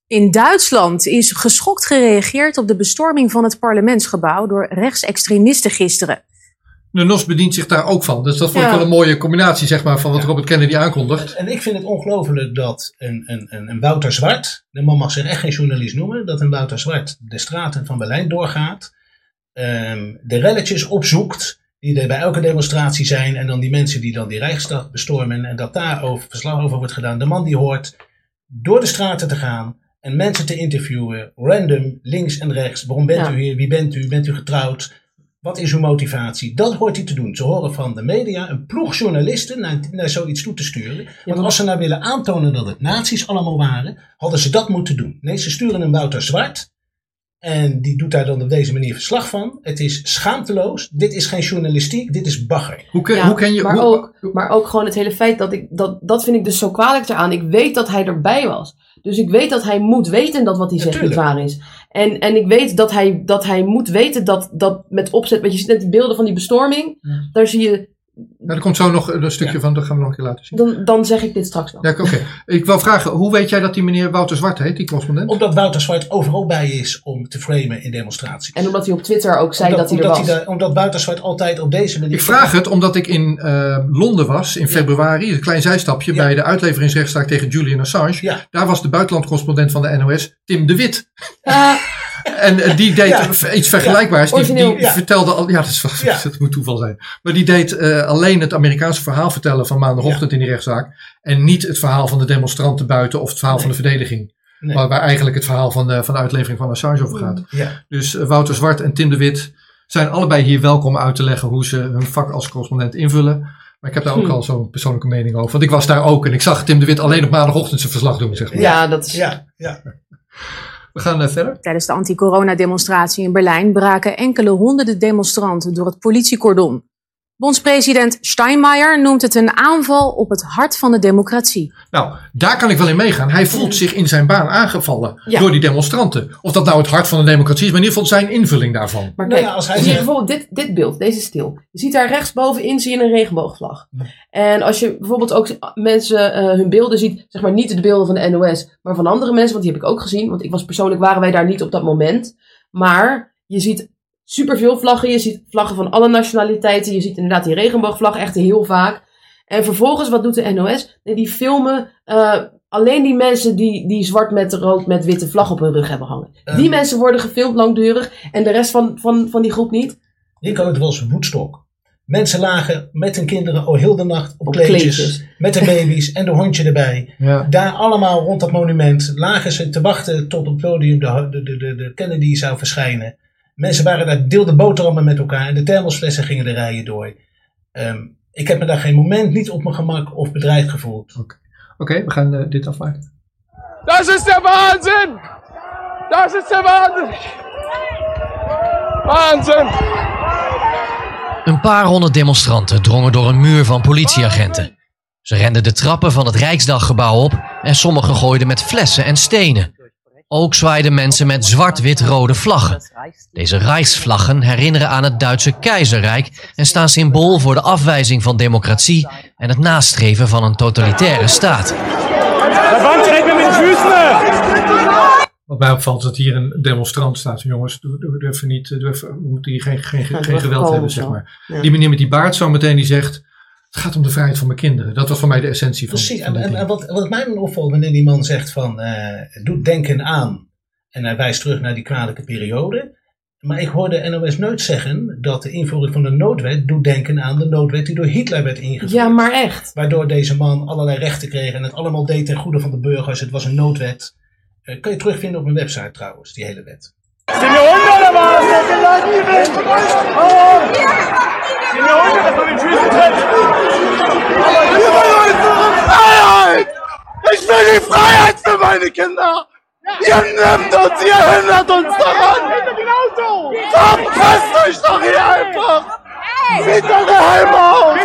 In Duitsland is geschokt gereageerd op de bestorming van het parlementsgebouw door rechtsextremisten gisteren. De NOS bedient zich daar ook van. Dus dat vond ik Ja. wel een mooie combinatie zeg maar, van wat Robert Kennedy aankondigt. En ik vind het ongelooflijk dat een, een, een, een Wouter Zwart, de man mag zich echt geen journalist noemen, dat een Wouter Zwart de straten van Berlijn doorgaat, ehm, de relletjes opzoekt die er bij elke demonstratie zijn en dan die mensen die dan die Rijksdag bestormen en dat daar over, verslag over wordt gedaan. De man die hoort door de straten te gaan en mensen te interviewen, random, links en rechts. Waarom bent Ja. u hier? Wie bent u? Bent u getrouwd? Wat is uw motivatie? Dat hoort hij te doen. Ze horen van de media een ploeg journalisten naar, naar zoiets toe te sturen. Want als ze nou willen aantonen dat het nazi's allemaal waren, hadden ze dat moeten doen. Nee, ze sturen een Wouter Zwart. En die doet daar dan op deze manier verslag van. Het is schaamteloos. Dit is geen journalistiek, dit is bagger. Hoe ken, Ja, hoe ken je... maar, hoe- ook, maar ook gewoon het hele feit dat ik. Dat, dat vind ik dus zo kwalijk eraan. Ik weet dat hij erbij was. Dus ik weet dat hij moet weten dat wat hij zegt niet waar is. En, en ik weet dat hij, dat hij moet weten dat, dat met opzet. Want je ziet net die beelden van die bestorming. Daar zie je Nou, er komt zo nog een stukje van, dat gaan we nog een keer laten zien. dan, dan zeg ik dit straks wel. Ja, oké. Ik wil vragen, hoe weet jij dat die meneer Wouter Zwart heet, die correspondent? Omdat Wouter Zwart overal bij is om te framen in demonstraties. En omdat hij op Twitter ook zei omdat, dat hij er omdat was. daar- omdat Wouter Zwart altijd op deze manier... Ik vraag het omdat ik in eh, Londen was in februari, een klein zijstapje, bij de uitleveringsrechtszaak tegen Julian Assange. Daar was de buitenlandcorrespondent van de NOS, Tim de Wit. En eh, die deed Ja. iets vergelijkbaars. Die, Origineel. die Ja. vertelde al, ja, dat, is, dat moet toeval zijn. Maar die deed eh, alleen het Amerikaanse verhaal vertellen van maandagochtend in die rechtszaak. En niet het verhaal van de demonstranten buiten of het verhaal van de verdediging. Nee. Waar, waar eigenlijk het verhaal van de, van de uitlevering van Assange over gaat. Ja. Dus eh, Wouter Zwart en Tim de Wit zijn allebei hier welkom uit te leggen hoe ze hun vak als correspondent invullen. Maar ik heb daar ook Hm. al zo'n persoonlijke mening over. Want ik was daar ook en ik zag Tim de Wit alleen op maandagochtend zijn verslag doen, zeg maar. Ja, dat is... Ja, ja. We gaan eh, verder. Tijdens de anti-corona-demonstratie in Berlijn braken enkele honderden demonstranten door het politiecordon. Bondspresident Steinmeier noemt het een aanval op het hart van de democratie. Nou, daar kan ik wel in meegaan. Hij voelt zich in zijn baan aangevallen Ja. door die demonstranten. Of dat nou het hart van de democratie is, maar in ieder geval zijn invulling daarvan. Maar Nou kijk, ja, als hij zie je bijvoorbeeld dit, dit beeld, deze stil. Je ziet daar rechtsbovenin zie je een regenboogvlag. En als je bijvoorbeeld ook mensen eh, hun beelden ziet, zeg maar niet de beelden van de NOS, maar van andere mensen, want die heb ik ook gezien. Want ik was persoonlijk, waren wij daar niet op dat moment. Maar je ziet superveel vlaggen, je ziet vlaggen van alle nationaliteiten, je ziet inderdaad die regenboogvlag echt heel vaak. En vervolgens, wat doet de NOS? Nee, die filmen eh, alleen die mensen die, die zwart met rood met witte vlag op hun rug hebben hangen. Die Ehm. mensen worden gefilmd langdurig en de rest van, van, van die groep niet. Rico, het was Woodstock. Mensen lagen met hun kinderen al heel de nacht op, Op kleedjes, kleedjes. Met de baby's en de hondje erbij. Ja. Daar allemaal rond dat monument lagen ze te wachten tot op het podium de, de, de, de, de Kennedy zou verschijnen. Mensen waren daar, deelden boterhammen met elkaar en de thermosflessen gingen de rijen door. Ehm, ik heb me daar geen moment niet op mijn gemak of bedreigd gevoeld. Oké, we gaan eh, dit afmaken. Das ist der Wahnsinn! Das ist der Wahnsinn! Wahnsinn! Een paar honderd demonstranten drongen door een muur van politieagenten. Ze renden de trappen van het Rijksdaggebouw op en sommigen gooiden met flessen en stenen. Ook zwaaiden mensen met zwart-wit-rode vlaggen. Deze Rijksvlaggen herinneren aan het Duitse keizerrijk en staan symbool voor de afwijzing van democratie en het nastreven van een totalitaire staat. Wat mij opvalt is dat hier een demonstrant staat. Jongens, niet, we moeten hier geen, geen, geen we geweld hebben, zeg maar. Die meneer met die baard zo meteen die zegt, het gaat om de vrijheid van mijn kinderen. Dat was voor mij de essentie van Precies, van en, dit en, wat, wat mij dan opvalt wanneer die man zegt van, eh doe denken aan. En hij wijst terug naar die kwalijke periode. Maar ik hoorde NOS nooit zeggen dat de invoering van de noodwet doet denken aan de noodwet die door Hitler werd ingevoerd. Ja, maar echt. Waardoor deze man allerlei rechten kreeg en het allemaal deed ten goede van de burgers. Het was een noodwet. Eh kan je terugvinden op mijn website trouwens, die hele wet. Ich will die Freiheit für meine Kinder! Ihr nimmt uns, ihr hindert uns daran! Verpasst euch doch hier einfach! Zieht eure Helme auf!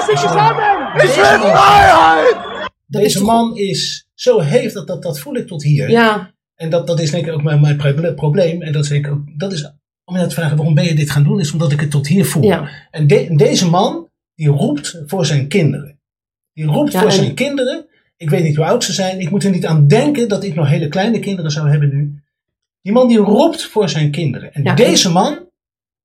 Ich will Freiheit! Deze man is zo heeft dat, dat, dat voel ik tot hier. Ja. En dat, dat is denk ik ook mijn, mijn proble- probleem. En dat is, denk ik ook, dat is om je te vragen waarom ben je dit gaan doen, is omdat ik het tot hier voel. Ja. En de- deze man, die roept voor zijn kinderen. Die roept Ja, voor en- zijn kinderen. Ik weet niet hoe oud ze zijn. Ik moet er niet aan denken dat ik nog hele kleine kinderen zou hebben nu. Die man die roept voor zijn kinderen. En Ja, deze man,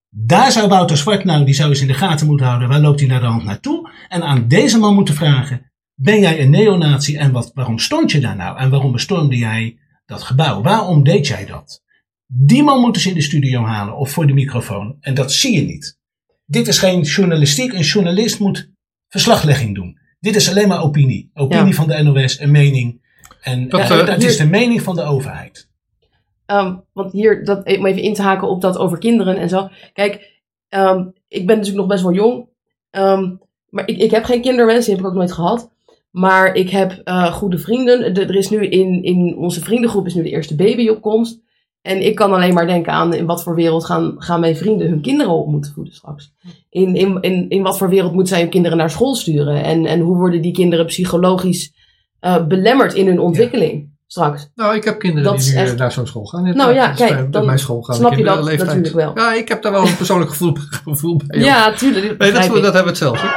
daar zou Wouter Zwart nou, die zou eens in de gaten moeten houden. Waar loopt hij naar de hand naartoe? En aan deze man moeten vragen. Ben jij een neonazi en wat, waarom stond je daar nou? En waarom bestormde jij dat gebouw? Waarom deed jij dat? Die man moeten ze in de studio halen of voor de microfoon. En dat zie je niet. Dit is geen journalistiek. Een journalist moet verslaglegging doen. Dit is alleen maar opinie. Opinie Ja. van de NOS, een mening. En Dat, ja, eh, dat is de mening van de overheid. Ehm, want hier, dat, om even in te haken op dat over kinderen en zo. Kijk, ehm, ik ben natuurlijk nog best wel jong. Ehm, maar ik, ik heb geen kinderwens, die heb ik ook nooit gehad. Maar ik heb eh, goede vrienden. De- er is nu in, in onze vriendengroep is nu de eerste baby op komst. En ik kan alleen maar denken aan in wat voor wereld gaan, gaan mijn vrienden hun kinderen op moeten voeden straks. In, in, in, in wat voor wereld moeten zij hun kinderen naar school sturen? En, en hoe worden die kinderen psychologisch eh, belemmerd in hun ontwikkeling straks? Nou, ik heb kinderen Dat die nu echt- eh, naar zo'n school gaan. Nou ja, kijk, bij dan mijn school gaan snap je dat leeftijd. natuurlijk wel. Ja, ik heb daar wel een persoonlijk gevoel, gevoel bij. Ja, tuurlijk, dat Nee, dat, dat hebben we hetzelfde.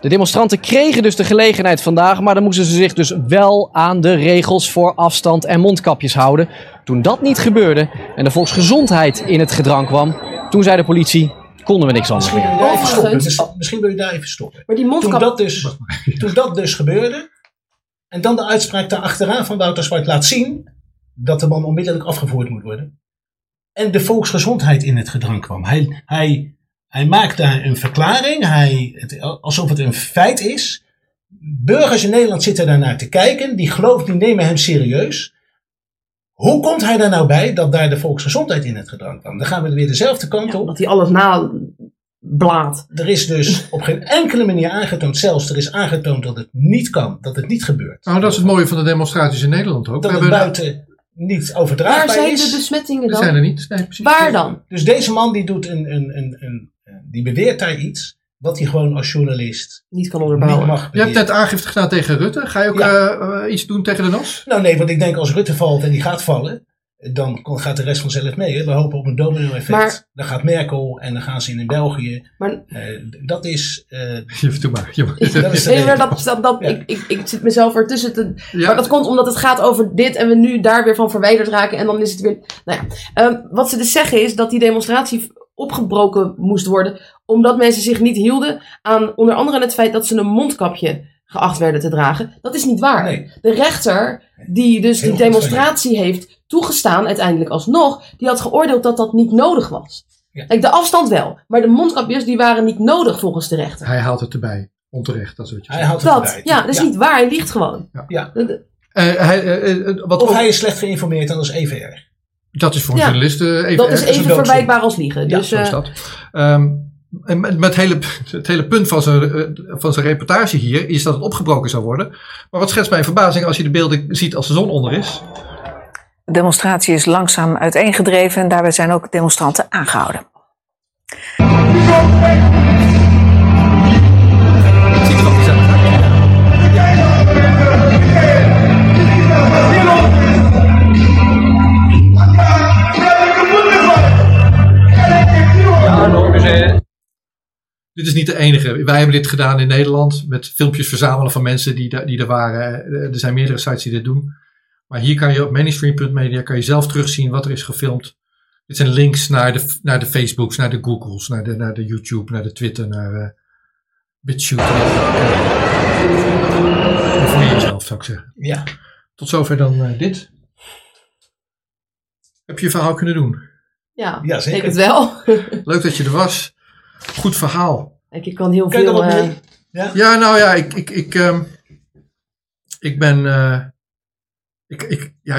De demonstranten kregen dus de gelegenheid vandaag, maar dan moesten ze zich dus wel aan de regels voor afstand en mondkapjes houden. Toen dat niet gebeurde en de volksgezondheid in het gedrang kwam, toen zei de politie, konden we niks anders Misschien meer. wil je daar even stoppen. Dus misschien wil je daar even stoppen. Maar die mondkap... Toen dat dus, toen dat dus gebeurde, en dan de uitspraak daarachteraan van Wouter Zwart laat zien dat de man onmiddellijk afgevoerd moet worden. En de volksgezondheid in het gedrang kwam. Hij, hij, hij maakt daar een verklaring, hij, het, alsof het een feit is. Burgers in Nederland zitten daarnaar te kijken, die geloven, die nemen hem serieus. Hoe komt hij daar nou bij dat daar de volksgezondheid in het gedrang kwam? Dan gaan we weer dezelfde kant op. Dat hij alles nablaat. Er is dus op geen enkele manier aangetoond, zelfs er is aangetoond dat het niet kan, dat het niet gebeurt. Nou, dat is het mooie van de demonstraties in Nederland ook. Dat We het buiten niet overdraagbaar Waar zijn is. de besmettingen Die dan? zijn er niet. Nee, precies. Waar dan? Dus deze man die doet een, een, een, een, die beweert daar iets wat hij gewoon als journalist niet kan niet onderbouwen. mag Je hebt net aangifte gedaan tegen Rutte. Ga je ook Ja. eh, eh, iets doen tegen de NOS? Nou nee, want ik denk als Rutte valt en die gaat vallen, dan kon- gaat de rest vanzelf mee. Hè? We hopen op een domino-effect. Maar- Dan gaat Merkel en dan gaan ze in België. Maar- Eh, dat is... eh, Je maar. Je- dat is de Nee, maar dat, dat, ik, ik, ik zit mezelf ertussen te... Ja. Maar dat komt omdat het gaat over dit en we nu daar weer van verwijderd raken. En dan is het weer... Nou ja, ehm, wat ze dus zeggen is dat die demonstratie opgebroken moest worden. Omdat mensen zich niet hielden aan onder andere het feit dat ze een mondkapje geacht werden te dragen. Dat is niet waar. Nee. De rechter die dus Heel die goed demonstratie heeft toegestaan, uiteindelijk alsnog, die had geoordeeld dat dat niet nodig was. Ja. Kijk, de afstand wel. Maar de mondkapjes die waren niet nodig volgens de rechter. Hij haalt het erbij. Onterecht, dat is wat je Hij haalt het Dat, erbij. ja, dat is niet waar. Hij liegt gewoon. Ja. Dat- Eh, hij, eh, eh, wat Of ook- hij is slecht geïnformeerd, dan is even erg. Dat is voor een Ja. journalist eh, even dat is even verwijtbaar als liegen. Ja, dus, Zo is eh, dat. Ehm, en met, hele, het hele punt van zijn, eh, van zijn reportage hier is dat het opgebroken zou worden. Maar wat schetst mij verbazing als je de beelden ziet als de zon onder is. De demonstratie is langzaam uiteengedreven en daarbij zijn ook demonstranten aangehouden. Dit is niet de enige. Wij hebben dit gedaan in Nederland met filmpjes verzamelen van mensen die, da- die er waren. Eh, Er zijn meerdere sites die dit doen. Maar hier kan je op mainstream.media kan je zelf terugzien wat er is gefilmd. Dit zijn links naar de, naar de Facebooks, naar de Googles, naar de, naar de YouTube, naar de Twitter, naar eh BitChute. Informeer jezelf, zou ik zeggen. Ja. Tot zover dan eh, dit. Heb je je verhaal kunnen doen? ja, Ja, ik zeker. denk het wel. Leuk dat je er was. Goed verhaal. Kijk, ik kan heel Kan veel... eh, mee? Ja? Ja, nou ja, ik, ik, ik, ehm, ik ben, eh, ik, ik, ja,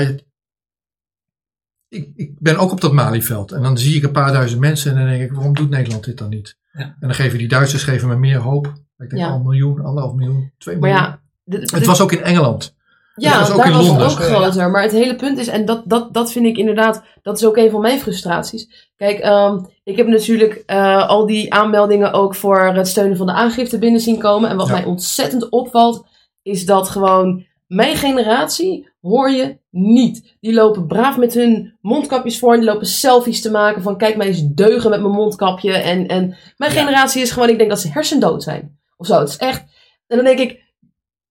ik, ik ben ook op dat Malieveld. En dan zie ik een paar duizend mensen en dan denk ik, waarom doet Nederland dit dan niet? Ja. En dan geven die Duitsers geven me meer hoop. Ik denk Ja. al een miljoen, anderhalf miljoen, twee maar miljoen. ja, dit- het was ook in Engeland. Ja, was ook daar in was Londen. het ook groter. Maar het hele punt is, en dat, dat, dat vind ik inderdaad, dat is ook een van mijn frustraties. Kijk, ehm, ik heb natuurlijk eh, al die aanmeldingen ook voor het steunen van de aangifte binnen zien komen. En wat Ja. mij ontzettend opvalt, is dat gewoon mijn generatie hoor je niet. Die lopen braaf met hun mondkapjes voor en die lopen selfies te maken van kijk mij eens deugen met mijn mondkapje. En, en mijn generatie is gewoon, ik denk dat ze hersendood zijn. Of zo, het is echt... En dan denk ik,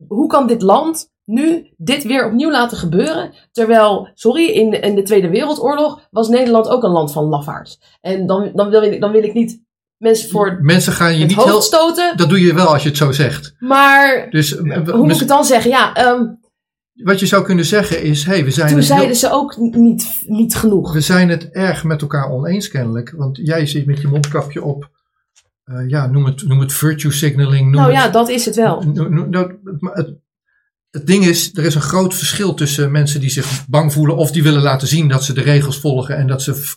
hoe kan dit land nu dit weer opnieuw laten gebeuren? Terwijl, sorry, in, in de Tweede Wereldoorlog was Nederland ook een land van lafaards. En dan, dan, wil, ik, dan wil ik niet mensen voor Mensen gaan je het niet hoofd heel... stoten. Dat doe je wel als je het zo zegt. Maar Dus eh, hoe moet ik het dan zeggen? Ja, ehm, wat je zou kunnen zeggen is, hey, we zijn toen heel- zeiden ze ook niet, niet genoeg. We zijn het erg met elkaar oneens kennelijk. Want jij zit met je mondkapje op. eh, ja, noem het, noem het virtue signaling. Noem Nou het, ja, dat is het wel. het, het, ding is, er is een groot verschil tussen mensen die zich bang voelen. of die willen laten zien dat ze de regels volgen. en dat ze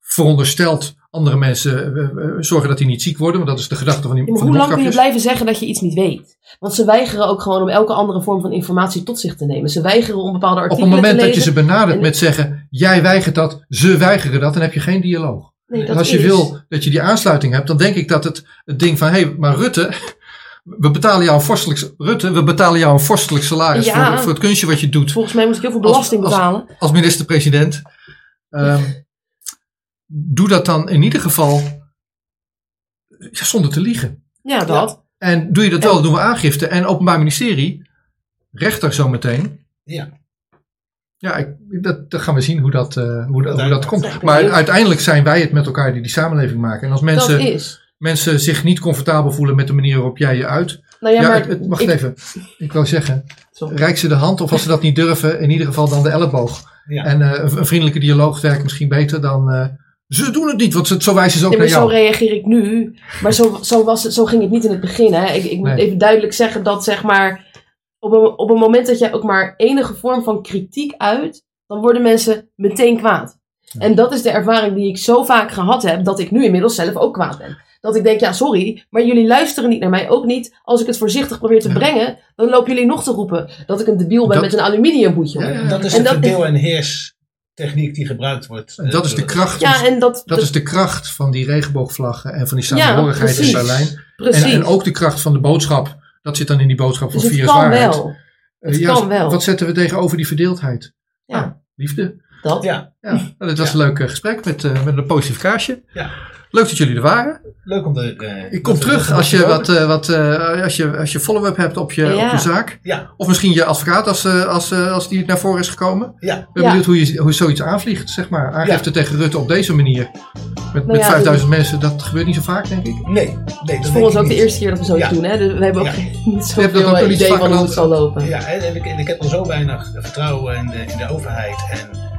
verondersteld andere mensen eh, eh, zorgen dat die niet ziek worden. Want dat is de gedachte van die, Ja, maar van hoe lang kun je blijven zeggen dat je iets niet weet? Want ze weigeren ook gewoon om elke andere vorm van informatie tot zich te nemen. Ze weigeren om bepaalde Op artikelen het moment te dat je ze benadert En- met zeggen: jij weigert dat, ze weigeren dat, dan heb je geen dialoog. Nee, En als je is- wil dat je die aansluiting hebt, dan denk ik dat het, het ding van, hé, hey, maar Rutte, we betalen jou een vorstelijk, Rutte, we betalen jou een vorstelijk salaris Ja. voor, voor het kunstje wat je doet Volgens mij moet ik heel veel belasting als- betalen. als minister-president. Ehm, doe dat dan in ieder geval ja, zonder te liegen. Ja, dat. En doe je dat wel, dan doen we aangifte. En Openbaar Ministerie, rechter zometeen. Ja. Ja, ik, dat, dat gaan we zien hoe dat, eh, hoe, dat- hoe dat komt. Maar uiteindelijk zijn wij het met elkaar die die samenleving maken. En als mensen, Dat is. Mensen zich niet comfortabel voelen met de manier waarop jij je uit. Nou ja, maar ik- wacht ik- even. Ik wou zeggen, reik ze de hand of als ze dat niet durven, in ieder geval dan de elleboog. Ja. En eh, een, een vriendelijke dialoog werkt misschien beter dan... eh, ze doen het niet, want ze, zo wijzen ze ook Nee, maar naar zo jou. reageer ik nu. Maar zo, zo, was het, zo ging het niet in het begin. Hè. Ik, ik moet Nee. even duidelijk zeggen dat zeg maar, op een, op een moment dat jij ook maar enige vorm van kritiek uit, dan worden mensen meteen kwaad. En dat is de ervaring die ik zo vaak gehad heb, dat ik nu inmiddels zelf ook kwaad ben. Dat ik denk, ja, sorry, maar jullie luisteren niet naar mij. Ook niet als ik het voorzichtig probeer te brengen, dan lopen jullie nog te roepen dat ik een debiel ben Dat- met een aluminiumhoedje. op. En dat is En de dat verdeel- en heerstechniek die gebruikt wordt. En dat is de kracht, Ja, en dat, dat is de kracht van die regenboogvlaggen en van die Ja, samenhorigheid in. Berlijn. En, Precies. en ook de kracht van de boodschap. Dat zit dan in die boodschap van Dus het virus kan waarheid. wel. Eh, Het ja, kan wel. Wat zetten we tegenover die verdeeldheid? Ja. Nou, liefde. Dat. Ja. Ja, nou, dit was een leuk eh, gesprek met, eh, met een positief kaasje. Ja. Leuk dat jullie er waren. Leuk om de. eh, Ik kom dat terug dat als je wat, eh, wat eh, als je, als je follow-up hebt op je, Ja. op je zaak. Ja. Of misschien je advocaat als, eh, als, eh, als die naar voren is gekomen. Ja. Ik ben Ja. benieuwd hoe je, hoe je zoiets aanvliegt, zeg maar. Aangifte tegen Rutte op deze manier. Met, met ja, 5000 mensen, dat gebeurt niet zo vaak, denk ik. Nee, nee. Het is voor ons ook de eerste keer dat we zoiets doen. Hè? Dus we hebben ook Ja. niet dat zoveel idee vaak van hoe het zal lopen. Ja, en, en ik, en ik heb al zo weinig vertrouwen in de, in de overheid. En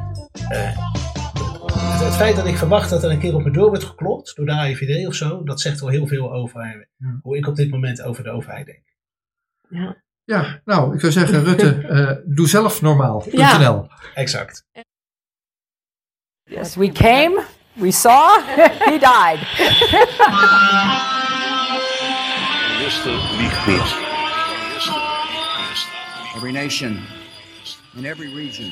het, het feit dat ik verwacht dat er een keer op mijn deur wordt geklopt door de AIVD of zo, dat zegt wel heel veel over eh, hoe ik op dit moment over de overheid denk. Ja. Ja, nou, ik zou zeggen, Rutte, eh, doe zelf normaal. Ja. .nl. Exact. Yes, we came, we saw, he died. Every nation in every region